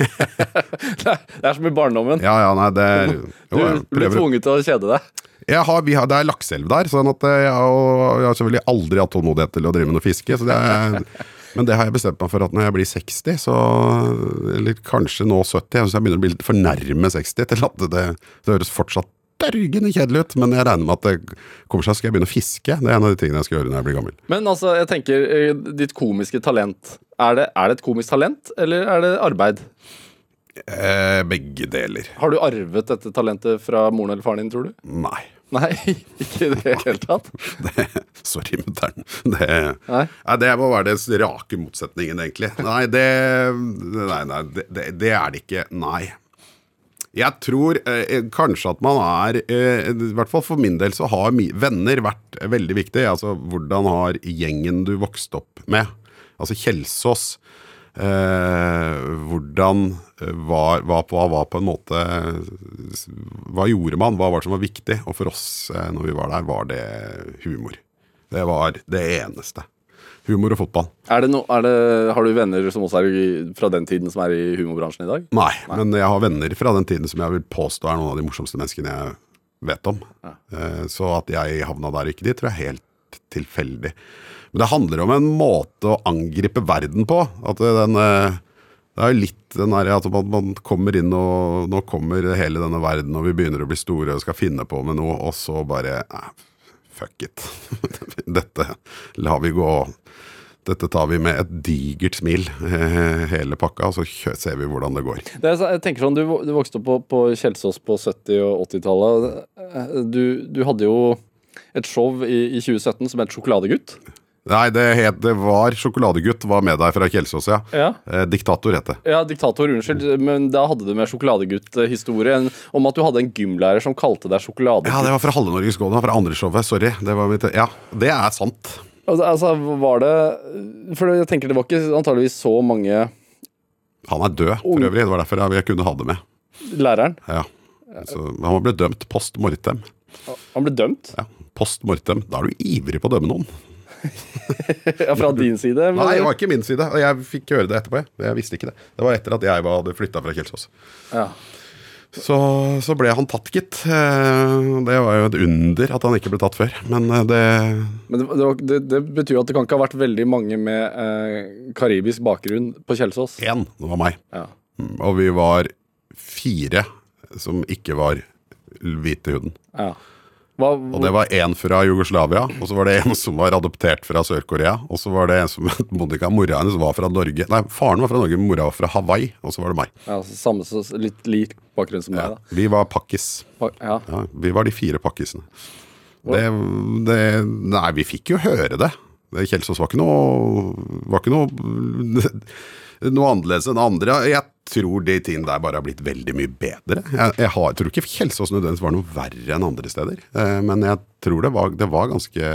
Det er, som i barndommen. ja, ja, nei, det Du jo, jeg blir tvunget til å kjede deg. Har, vi har, det er lakseelv der, sånn at eh, jeg, jeg har selvfølgelig aldri hatt tålmodighet til å drive med noe fiske. Så det er, men det har jeg bestemt meg for at når jeg blir 60, så Eller kanskje nå 70, jeg syns jeg begynner å bli litt for nærme 60 til at det, det høres fortsatt dørgende kjedelig ut. Men jeg regner med at det kommer seg, skal jeg begynne å fiske. Det er en av de tingene jeg skal gjøre når jeg blir gammel. Men altså, jeg tenker, eh, ditt komiske talent Er det, er det et komisk talent, eller er det arbeid? Eh, begge deler. Har du arvet dette talentet fra moren eller faren din, tror du? Nei. Nei, ikke i det hele tatt. Det, sorry, mutter'n. Det, Nei. nei, det må være den rake motsetningen, egentlig. Nei, det, nei, nei, det, det, er det ikke. Nei. Jeg tror eh, kanskje at man er eh, I hvert fall for min del så har venner vært veldig viktig. Altså hvordan har gjengen du vokste opp med? Altså Kjelsås. Eh, hvordan eh, var, hva, var på en måte Hva gjorde man? Hva var det som var viktig? Og for oss eh, når vi var der, var det humor. Det var det eneste. Humor og fotball. Det no, det, har du venner som også er fra den tiden som er i humorbransjen i dag? Nei, men jeg har venner fra den tiden som jeg vil påstå er noen av de morsomste menneskene jeg vet om. Eh, Så at jeg havna der og ikke de, tror jeg er helt tilfeldig. Men det handler om en måte å angripe verden på. At den eh, Det er jo litt den der at man, kommer inn og Nå kommer hele denne verden, og vi begynner å bli store og skal finne på med noe, og så bare eh, Fuck it. Dette lar vi gå. Dette tar vi med et digert smil, eh, hele pakka, og så ser vi hvordan det går. Det er, jeg tenker sånn, Du, du vokste opp på, på Kjelsås på 70- og 80-tallet. Du, du hadde jo et show i, i 2017 som het Sjokoladegutt. Nei, det, het, det var Sjokoladegutt var med deg fra Kjelsås, ja. Ja. Eh, diktator het det. Ja, diktator, unnskyld, men da hadde du med sjokoladegutt-historie om at du hadde en gymlærer som kalte deg sjokoladegutt. Ja, det var fra Halve Norges Gård, fra andre showet. Sorry. Det var mitt, ja, det er sant. Altså, altså, var det For jeg tenker det var ikke antageligvis så mange Han er død, for øvrig. Det var derfor jeg kunne ha det med. Læreren. Ja. Så, han ble dømt post mortem. Han ble dømt. Ja, post mortem. Da er du ivrig på å dømme noen. Ja, fra din side? men- Nei, det var ikke min side. Og jeg fikk høre det etterpå. jeg. Visste ikke det. Det var etter at jeg hadde flytta fra Kjelsås. Ja. Så, så ble han tatt, gitt. Eh, Det var jo et under at han ikke ble tatt før. Men eh, det Men det, det, det, betyr jo at det kan ikke ha vært veldig mange med eh, karibisk bakgrunn på Kjelsås. Én, det var meg. Ja. Mm, Og vi var fire som ikke var hvite huden. Ja. Hva, Og det var én fra Jugoslavia, og så var det en som var adoptert fra Sør-Korea. Og så var det en som Monica. Mora hennes var fra Norge. Nei, faren var fra Norge, mora var fra Hawaii. Og så var det meg. ja, samme, så, litt lik bakgrunn som Ja. deg, da. Vi var pakkis. Ja. Ja, vi var de fire pakkisene. Det, det Nei, vi fikk jo høre det. det Kjelsås var ikke noe Var ikke noe Noe annerledes enn andre. Jeg tror de tingene der bare har blitt veldig mye bedre. Jeg, jeg har, tror ikke Kjelsås nødvendigvis var noe verre enn andre steder. Eh, men jeg tror det var, det var ganske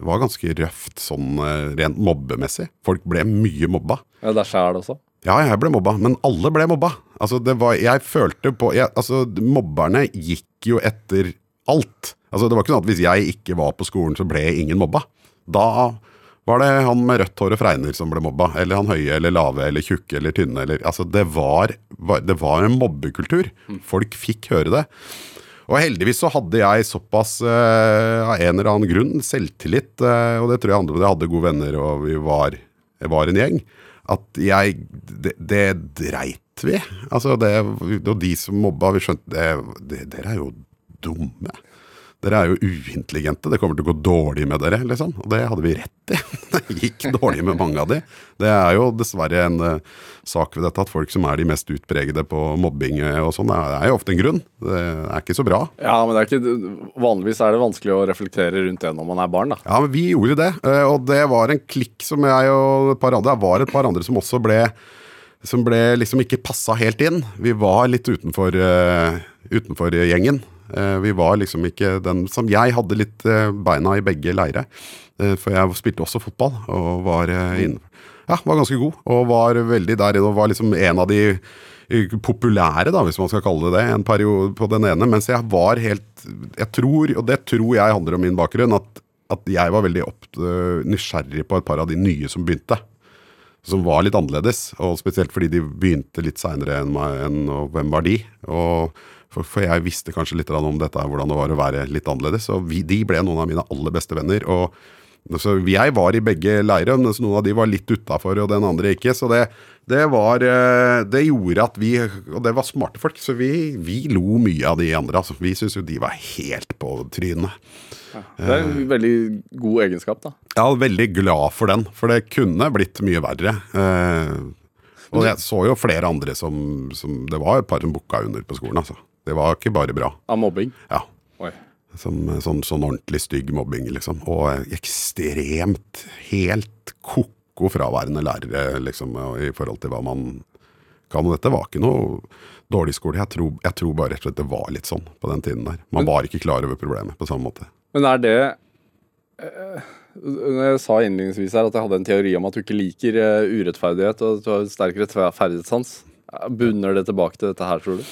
det var ganske røft sånn eh, rent mobbemessig. Folk ble mye mobba. ja, deg sjæl også? Ja, jeg ble mobba, men alle ble mobba. Altså, det var, jeg følte på jeg, altså, Mobberne gikk jo etter alt. Altså, det var ikke sånn at hvis jeg ikke var på skolen, så ble ingen mobba. Da var det han med rødt hår og fregner som ble mobba. Eller han høye eller lave eller tjukke eller tynne. Eller, altså, det var, det var en mobbekultur. Folk fikk høre det. Og heldigvis så hadde jeg såpass, eh, av en eller annen grunn, selvtillit, eh, og det tror jeg andre Jeg hadde gode venner, og vi var, var en gjeng, at jeg Det, det dreit vi. Altså, det, og de som mobba, vi skjønte det, det, Dere er jo dumme. Dere er jo uintelligente. Det kommer til å gå dårlig med dere, liksom. Og det hadde vi rett i. Det gikk dårlig med mange av de. Det er jo dessverre en uh, sak ved dette at folk som er de mest utpregede på mobbing eh, og sånn, det er jo ofte en grunn. Det er ikke så bra. Ja, men det er ikke, vanligvis er det vanskelig å reflektere rundt det når man er barn, da. Ja, men vi gjorde det, eh, og det var en klikk som jeg og et par andre Det var et par andre som også ble Som ble liksom ikke passa helt inn. Vi var litt utenfor, uh, utenfor gjengen. Eh, vi var liksom ikke den som Jeg hadde litt eh, beina i begge leire. Eh, for jeg spilte også fotball og var uh, inne Ja, var ganske god. Og var veldig der inne og var liksom en av de populære, da, hvis man skal kalle det det, en periode på den ene. Mens jeg var helt Jeg tror, og det tror jeg handler om min bakgrunn, at, at jeg var veldig opp, nysgjerrig på et par av de nye som begynte. Som var litt annerledes, og spesielt fordi de begynte litt seinere enn meg. Enn, og hvem var de? Og for, for jeg visste kanskje litt om dette, hvordan det var å være litt annerledes. Og vi, de ble noen av mine aller beste venner. og så Jeg var i begge leirer, men noen av de var litt utafor, og den andre ikke. Så det, det var eh, Det gjorde at vi Og det var smarte folk, så vi, vi lo mye av de andre. Altså. Vi syntes jo de var helt på trynet. Det er en veldig god egenskap, da. Er veldig glad for den, for det kunne blitt mye verre. Eh, og jeg så jo flere andre som, som Det var et par som booka under på skolen, altså. Det var ikke bare bra. Av mobbing. Ja. Som, sånn, sånn ordentlig stygg mobbing, liksom. Og ekstremt, helt ko-ko fraværende lærere, liksom, i forhold til hva man kan. Og dette var ikke noe dårlig skole. Jeg tror, jeg tror bare rett og slett det var litt sånn på den tiden der. Man var ikke klar over problemet på samme måte. Men er det øh, Jeg sa innledningsvis her at jeg hadde en teori om at du ikke liker eh, urettferdighet, og at du har sterk rettferdighetssans. Bunner det tilbake til dette her, tror du?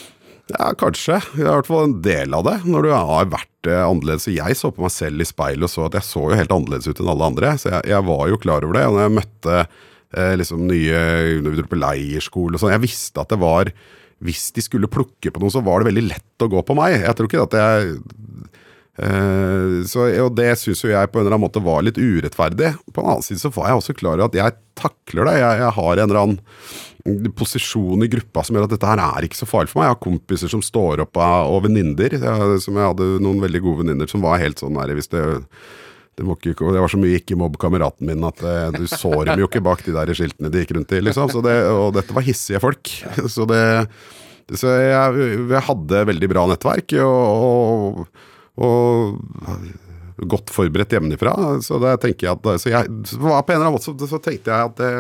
Ja, kanskje. I hvert fall en del av det. Når du har vært eh, annerledes. Jeg så på meg selv i speilet og så at jeg så jo helt annerledes ut enn alle andre. Så jeg, jeg var jo klar over det. Og når jeg møtte eh, liksom nye dro på leirskole og sånn, jeg visste at det var Hvis de skulle plukke på noe, så var det veldig lett å gå på meg. Jeg tror ikke at jeg eh, så, og det syns jo jeg på en eller annen måte var litt urettferdig. På en annen side så var jeg også klar over at jeg takler det. Jeg, jeg har en eller annen posisjon i gruppa som gjør at dette her er ikke så farlig for meg. Jeg har kompiser som står opp og venninner. Som jeg hadde noen veldig gode venninner som var helt sånn der hvis det det, ikke, det var så mye ikke mobb kameraten min at det, du så dem jo ikke bak de der skiltene de gikk rundt i. liksom. Det, og dette var hissige folk. Så, så jeg, jeg hadde veldig bra nettverk. og, og og godt forberedt hjemmefra. Så jeg at så jeg, så på en eller annen måte så, så tenkte jeg at det,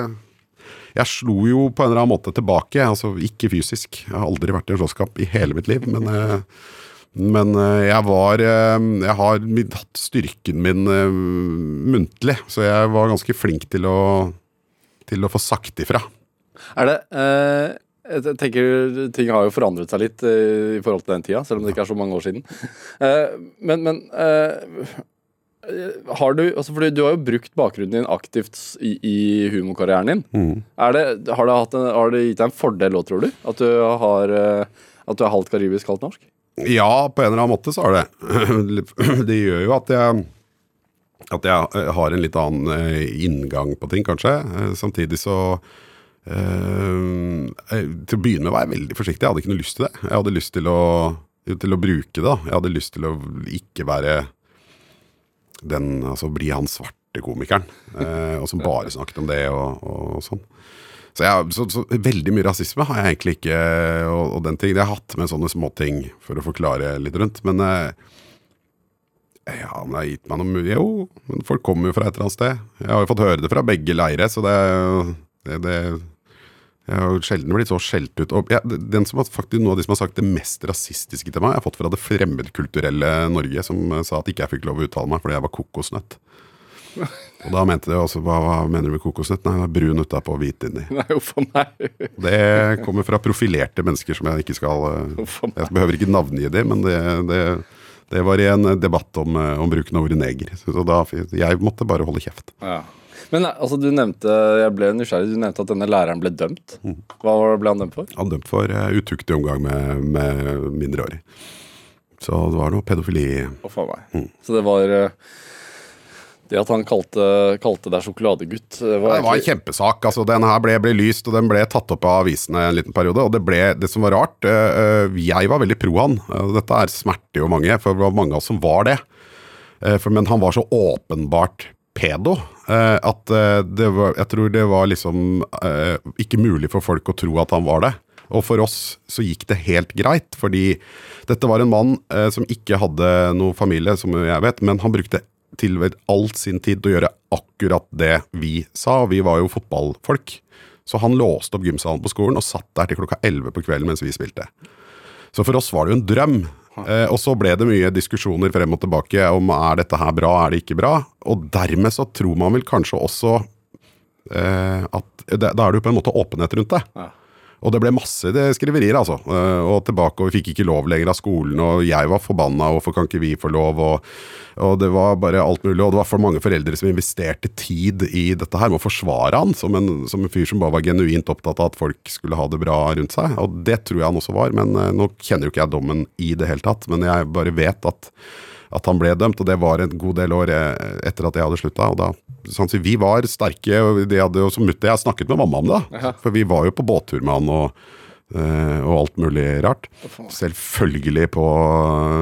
jeg slo jo på en eller annen måte tilbake. altså Ikke fysisk. Jeg har aldri vært i en slåsskamp i hele mitt liv. Men, eh, men eh, jeg var eh, Jeg har hatt styrken min muntlig, så jeg var ganske flink til å, til å få sagt ifra. Er det eh, Jeg tenker Ting har jo forandret seg litt eh, i forhold til den tida, selv om det ikke er så mange år siden. Eh, men men Har du, altså fordi du har jo brukt bakgrunnen din aktivt i, i humorkarrieren din. Mm. Er det, har, det en, har det gitt deg en fordel òg, tror du? At du, har, eh, at du er halvt karibisk, halvt norsk? Ja, på en eller annen måte så har det. Det gjør jo at jeg at jeg eh, har en litt annen eh, inngang på ting, kanskje. Eh, Samtidig så eh, eh, Til å begynne med var jeg veldig forsiktig. Jeg hadde ikke noe lyst til det. Jeg hadde lyst til å, til å bruke det. da. Jeg hadde lyst til å ikke være den Altså bli han svarte komikeren. Eh, og som bare snakket om det og, og sånn. Så, jeg, så, så veldig mye rasisme har jeg egentlig ikke, og, og den ting. Jeg har hatt med sånne småting for å forklare litt rundt. Men eh, ja, men det har gitt meg noe mulig Jo, men folk kommer jo fra et eller annet sted. Jeg har jo fått høre det fra begge leire, så det, det, det Jeg har sjelden blitt så skjelt ut. Og ja, den som har, faktisk Noe av de som har sagt det mest rasistiske til meg, jeg har fått fra det fremmedkulturelle Norge, som eh, sa at ikke jeg fikk lov å uttale meg fordi jeg var kokosnøtt. Og da mente de også hva, hva mener du med kokosnøtt? Nei, det er brun utapå og hvit inni. Nei, uff meg. Det kommer fra profilerte mennesker som jeg ikke skal eh. Jeg behøver ikke navngi dem, men det, det, det var i en debatt om, eh, om bruken av ordet neger. Så da, jeg måtte bare holde kjeft. Ja. Men altså, du nevnte jeg ble nysgjerrig, du nevnte at denne læreren ble dømt. Hva ble han dømt for? Han dømt for uh, utuktig omgang med, med mindreårig. Så det var noe pedofili. Oh. Mm. Så det var eh, Det at han kalte, kalte deg sjokoladegutt eh, Det var en kjempesak. altså Den her ble, ble lyst, og den ble tatt opp av avisene en liten periode. Og det ble, det som var rart Jeg var veldig pro han. Dette er smerter jo mange, for det var mange av oss som var det. For, men han var så åpenbart pedo at eh, det var, jeg tror det var liksom eh, ikke mulig for folk å tro at han var det. Og for oss så gikk det helt greit, fordi dette var en mann eh, som ikke hadde noe familie, som jeg vet, men han brukte tilved all sin tid til å gjøre akkurat det vi sa, vi var jo fotballfolk. Så han låste opp gymsalen på skolen og satt der til klokka 11 på kvelden mens vi spilte. Så for oss var det jo en drøm. Eh, og så ble det mye diskusjoner frem og tilbake om er dette her bra, er det ikke bra. Og dermed så tror man vel kanskje også eh, at det, Da er det jo på en måte åpenhet rundt det. Ja. Og det ble masse skriverier, altså. Eh, Og tilbake, og vi fikk ikke lov lenger av skolen, og jeg var forbanna, hvorfor kan ikke vi få lov? Og, og det var bare alt mulig, og det var for mange foreldre som investerte tid i dette her, med å forsvare han som en, som en fyr som bare var genuint opptatt av at folk skulle ha det bra rundt seg. Og det tror jeg han også var, men eh, nå kjenner jo ikke jeg dommen i det hele tatt. Men jeg bare vet at at han ble dømt, og det var en god del år eh, etter at jeg hadde slutta. Og da, sånn, vi var sterke, og de hadde som mutter Jeg snakket med mamma om det, da. for vi var jo på båttur med han og, eh, og alt mulig rart. Selvfølgelig på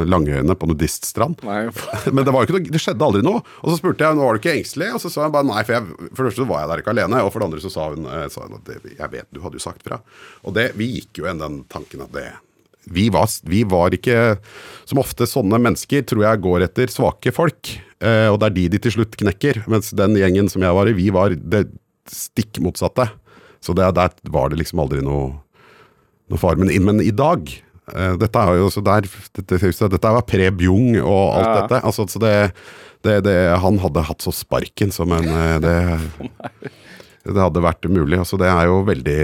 Langøyene, på nudiststrand. Men det, var ikke noe, det skjedde aldri noe. Og så spurte jeg var du ikke engstelig, og så sa jeg bare nei. For, jeg, for det første var jeg der ikke alene, og for det andre så sa hun eh, sa hun at det, jeg vet, du hadde jo sagt fra. Og det, vi gikk jo igjen den tanken at det vi var, vi var ikke Som ofte sånne mennesker tror jeg går etter svake folk. Eh, og det er de de til slutt knekker. Mens den gjengen som jeg var i, vi var det stikk motsatte. Så det, der var det liksom aldri noe, noe far. Men, men i dag eh, Dette er jo så der, dette, dette var pre-Bjung og alt Ja. dette. Altså, så det, det, det, han hadde hatt så sparken som en eh, det, det hadde vært mulig. Altså, det er jo veldig,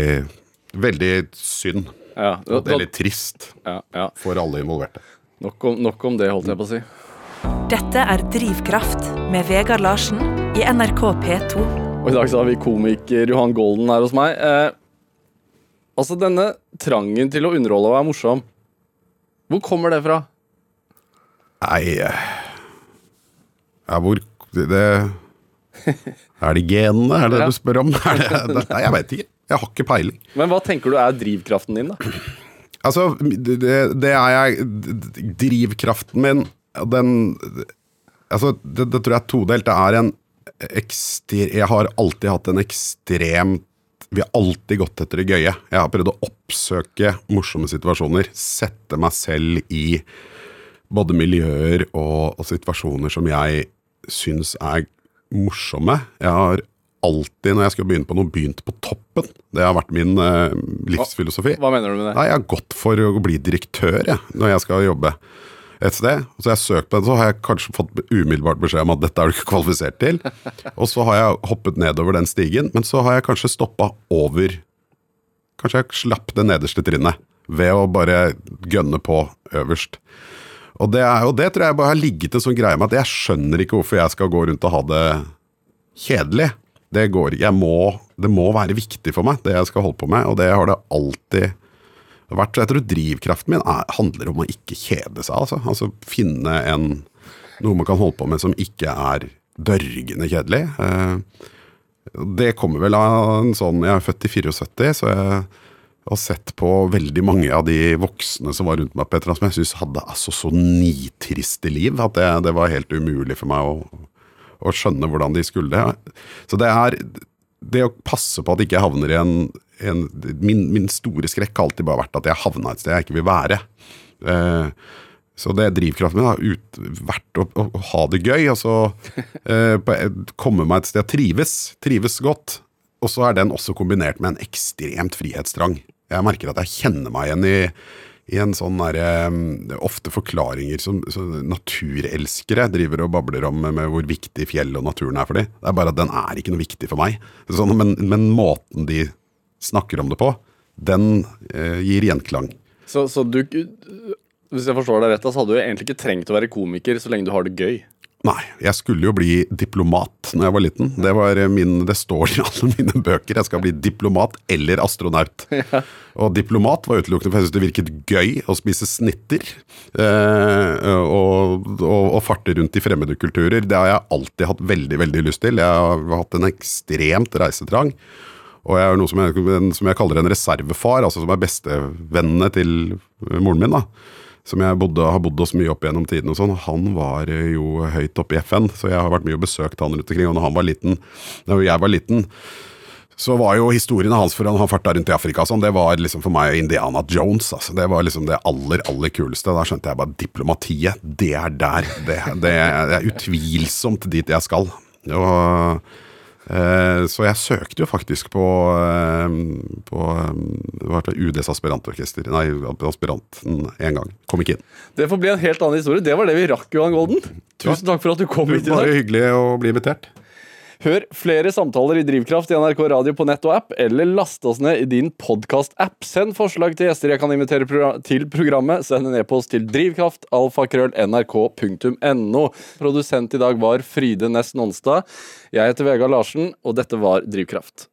veldig synd. Ja, Og det litt trist ja, ja. for alle involverte. Nok, om, nok om det, holdt jeg på å si. Dette er Drivkraft med Vegard Larsen i NRK P2. Og i dag så har vi komiker Johan Golden her hos meg. Eh, altså, denne trangen til å underholde og være morsom, hvor kommer det fra? Nei eh, Ja, hvor det, Er det genene, er det Ja. det du spør om? Er det, det, nei, jeg veit ikke. Jeg har ikke peiling. Men hva tenker du er drivkraften din, da? Altså, det, det er jeg Drivkraften min, den Altså, det, det tror jeg er todelt. Det er en ekster... Jeg har alltid hatt en ekstremt Vi har alltid gått etter det gøye. Jeg har prøvd å oppsøke morsomme situasjoner. Sette meg selv i både miljøer og, og situasjoner som jeg syns er morsomme. Jeg har alltid, når jeg skal begynne på noe, begynt på toppen. Det har vært min eh, livsfilosofi. Hva mener du med det? Nei, jeg har gått for å bli direktør jeg, når jeg skal jobbe et sted. Så jeg har søkt på den, så har jeg kanskje fått umiddelbart beskjed om at dette er du ikke kvalifisert til. Og så har jeg hoppet nedover den stigen, men så har jeg kanskje stoppa over Kanskje jeg slapp det nederste trinnet ved å bare gønne på øverst. Og det, er, og det tror jeg bare har ligget en sånn greie med at jeg skjønner ikke hvorfor jeg skal gå rundt og ha det kjedelig. Det går ikke. Jeg må, det må være viktig for meg, det jeg skal holde på med. Og det har det alltid vært. Jeg tror drivkraften min er, handler om å ikke kjede seg. Altså, altså finne en, noe man kan holde på med som ikke er dørgende kjedelig. Eh, det kommer vel av en sånn Jeg er født i 74, så jeg har sett på veldig mange av de voksne som var rundt meg Petra, som jeg syns hadde altså så nitriste liv at det, det var helt umulig for meg å, å skjønne hvordan de skulle det. Så det er det å passe på at jeg ikke havner i en, en min, min, store skrekk har alltid bare vært at jeg havna et sted jeg ikke vil være. Eh, så det drivkraften min har ut, vært å, å, å, ha det gøy. Altså eh, komme meg et sted, trives, trives godt. Og så er den også kombinert med en ekstremt frihetstrang. Jeg merker at jeg kjenner meg igjen i, i en sånn derre um, Ofte forklaringer som, som, naturelskere driver og babler om med, hvor viktig fjell og naturen er for dem. Det er bare at den er ikke noe viktig for meg. Sånn, men, men, måten de snakker om det på, den eh, gir gjenklang. Så, så du hvis jeg forstår deg rett, så hadde du egentlig ikke trengt å være komiker så lenge du har det gøy? Nei, jeg skulle jo bli diplomat når jeg var liten. Det, var min, det står i alle mine bøker. Jeg skal bli diplomat eller astronaut. Ja. Og diplomat var utelukkende for jeg syntes det virket gøy å spise snitter. Eh, og, og, og, farte rundt i fremmede kulturer. Det har jeg alltid hatt veldig veldig lyst til. Jeg har hatt en ekstremt reisetrang. Og jeg er noe som jeg, som jeg kaller en reservefar, altså som er bestevennene til moren min. da som jeg bodde, har bodd hos mye opp gjennom tiden og sånn, han var eh, jo høyt oppe i FN, så jeg har vært mye og besøkt han rundt omkring. Og når han var liten, når jeg var liten, så var jo historiene hans for han farta rundt i Afrika sånn, det var liksom for meg Indiana Jones. Altså. Det var liksom det aller, aller kuleste. Da skjønte jeg bare diplomatiet, det er der. Det, det er utvilsomt dit jeg skal. Og Eh, så jeg søkte jo faktisk på, eh, på eh, UDs aspirantorkester, nei, aspiranten én gang. Kom ikke inn. Det får bli en helt annen historie. Det var det vi rakk, Johan Golden. Tusen takk for at du kom hit i dag. Bare hyggelig å bli invitert. Hør flere samtaler i Drivkraft i NRK Radio på nett og app, eller last oss ned i din podkast-app. Send forslag til gjester jeg kan invitere til programmet. Send en e-post til drivkraftalfakrøll.nrk.no. Produsent i dag var Fride Næss Nonstad. Jeg heter Vegard Larsen, og dette var Drivkraft.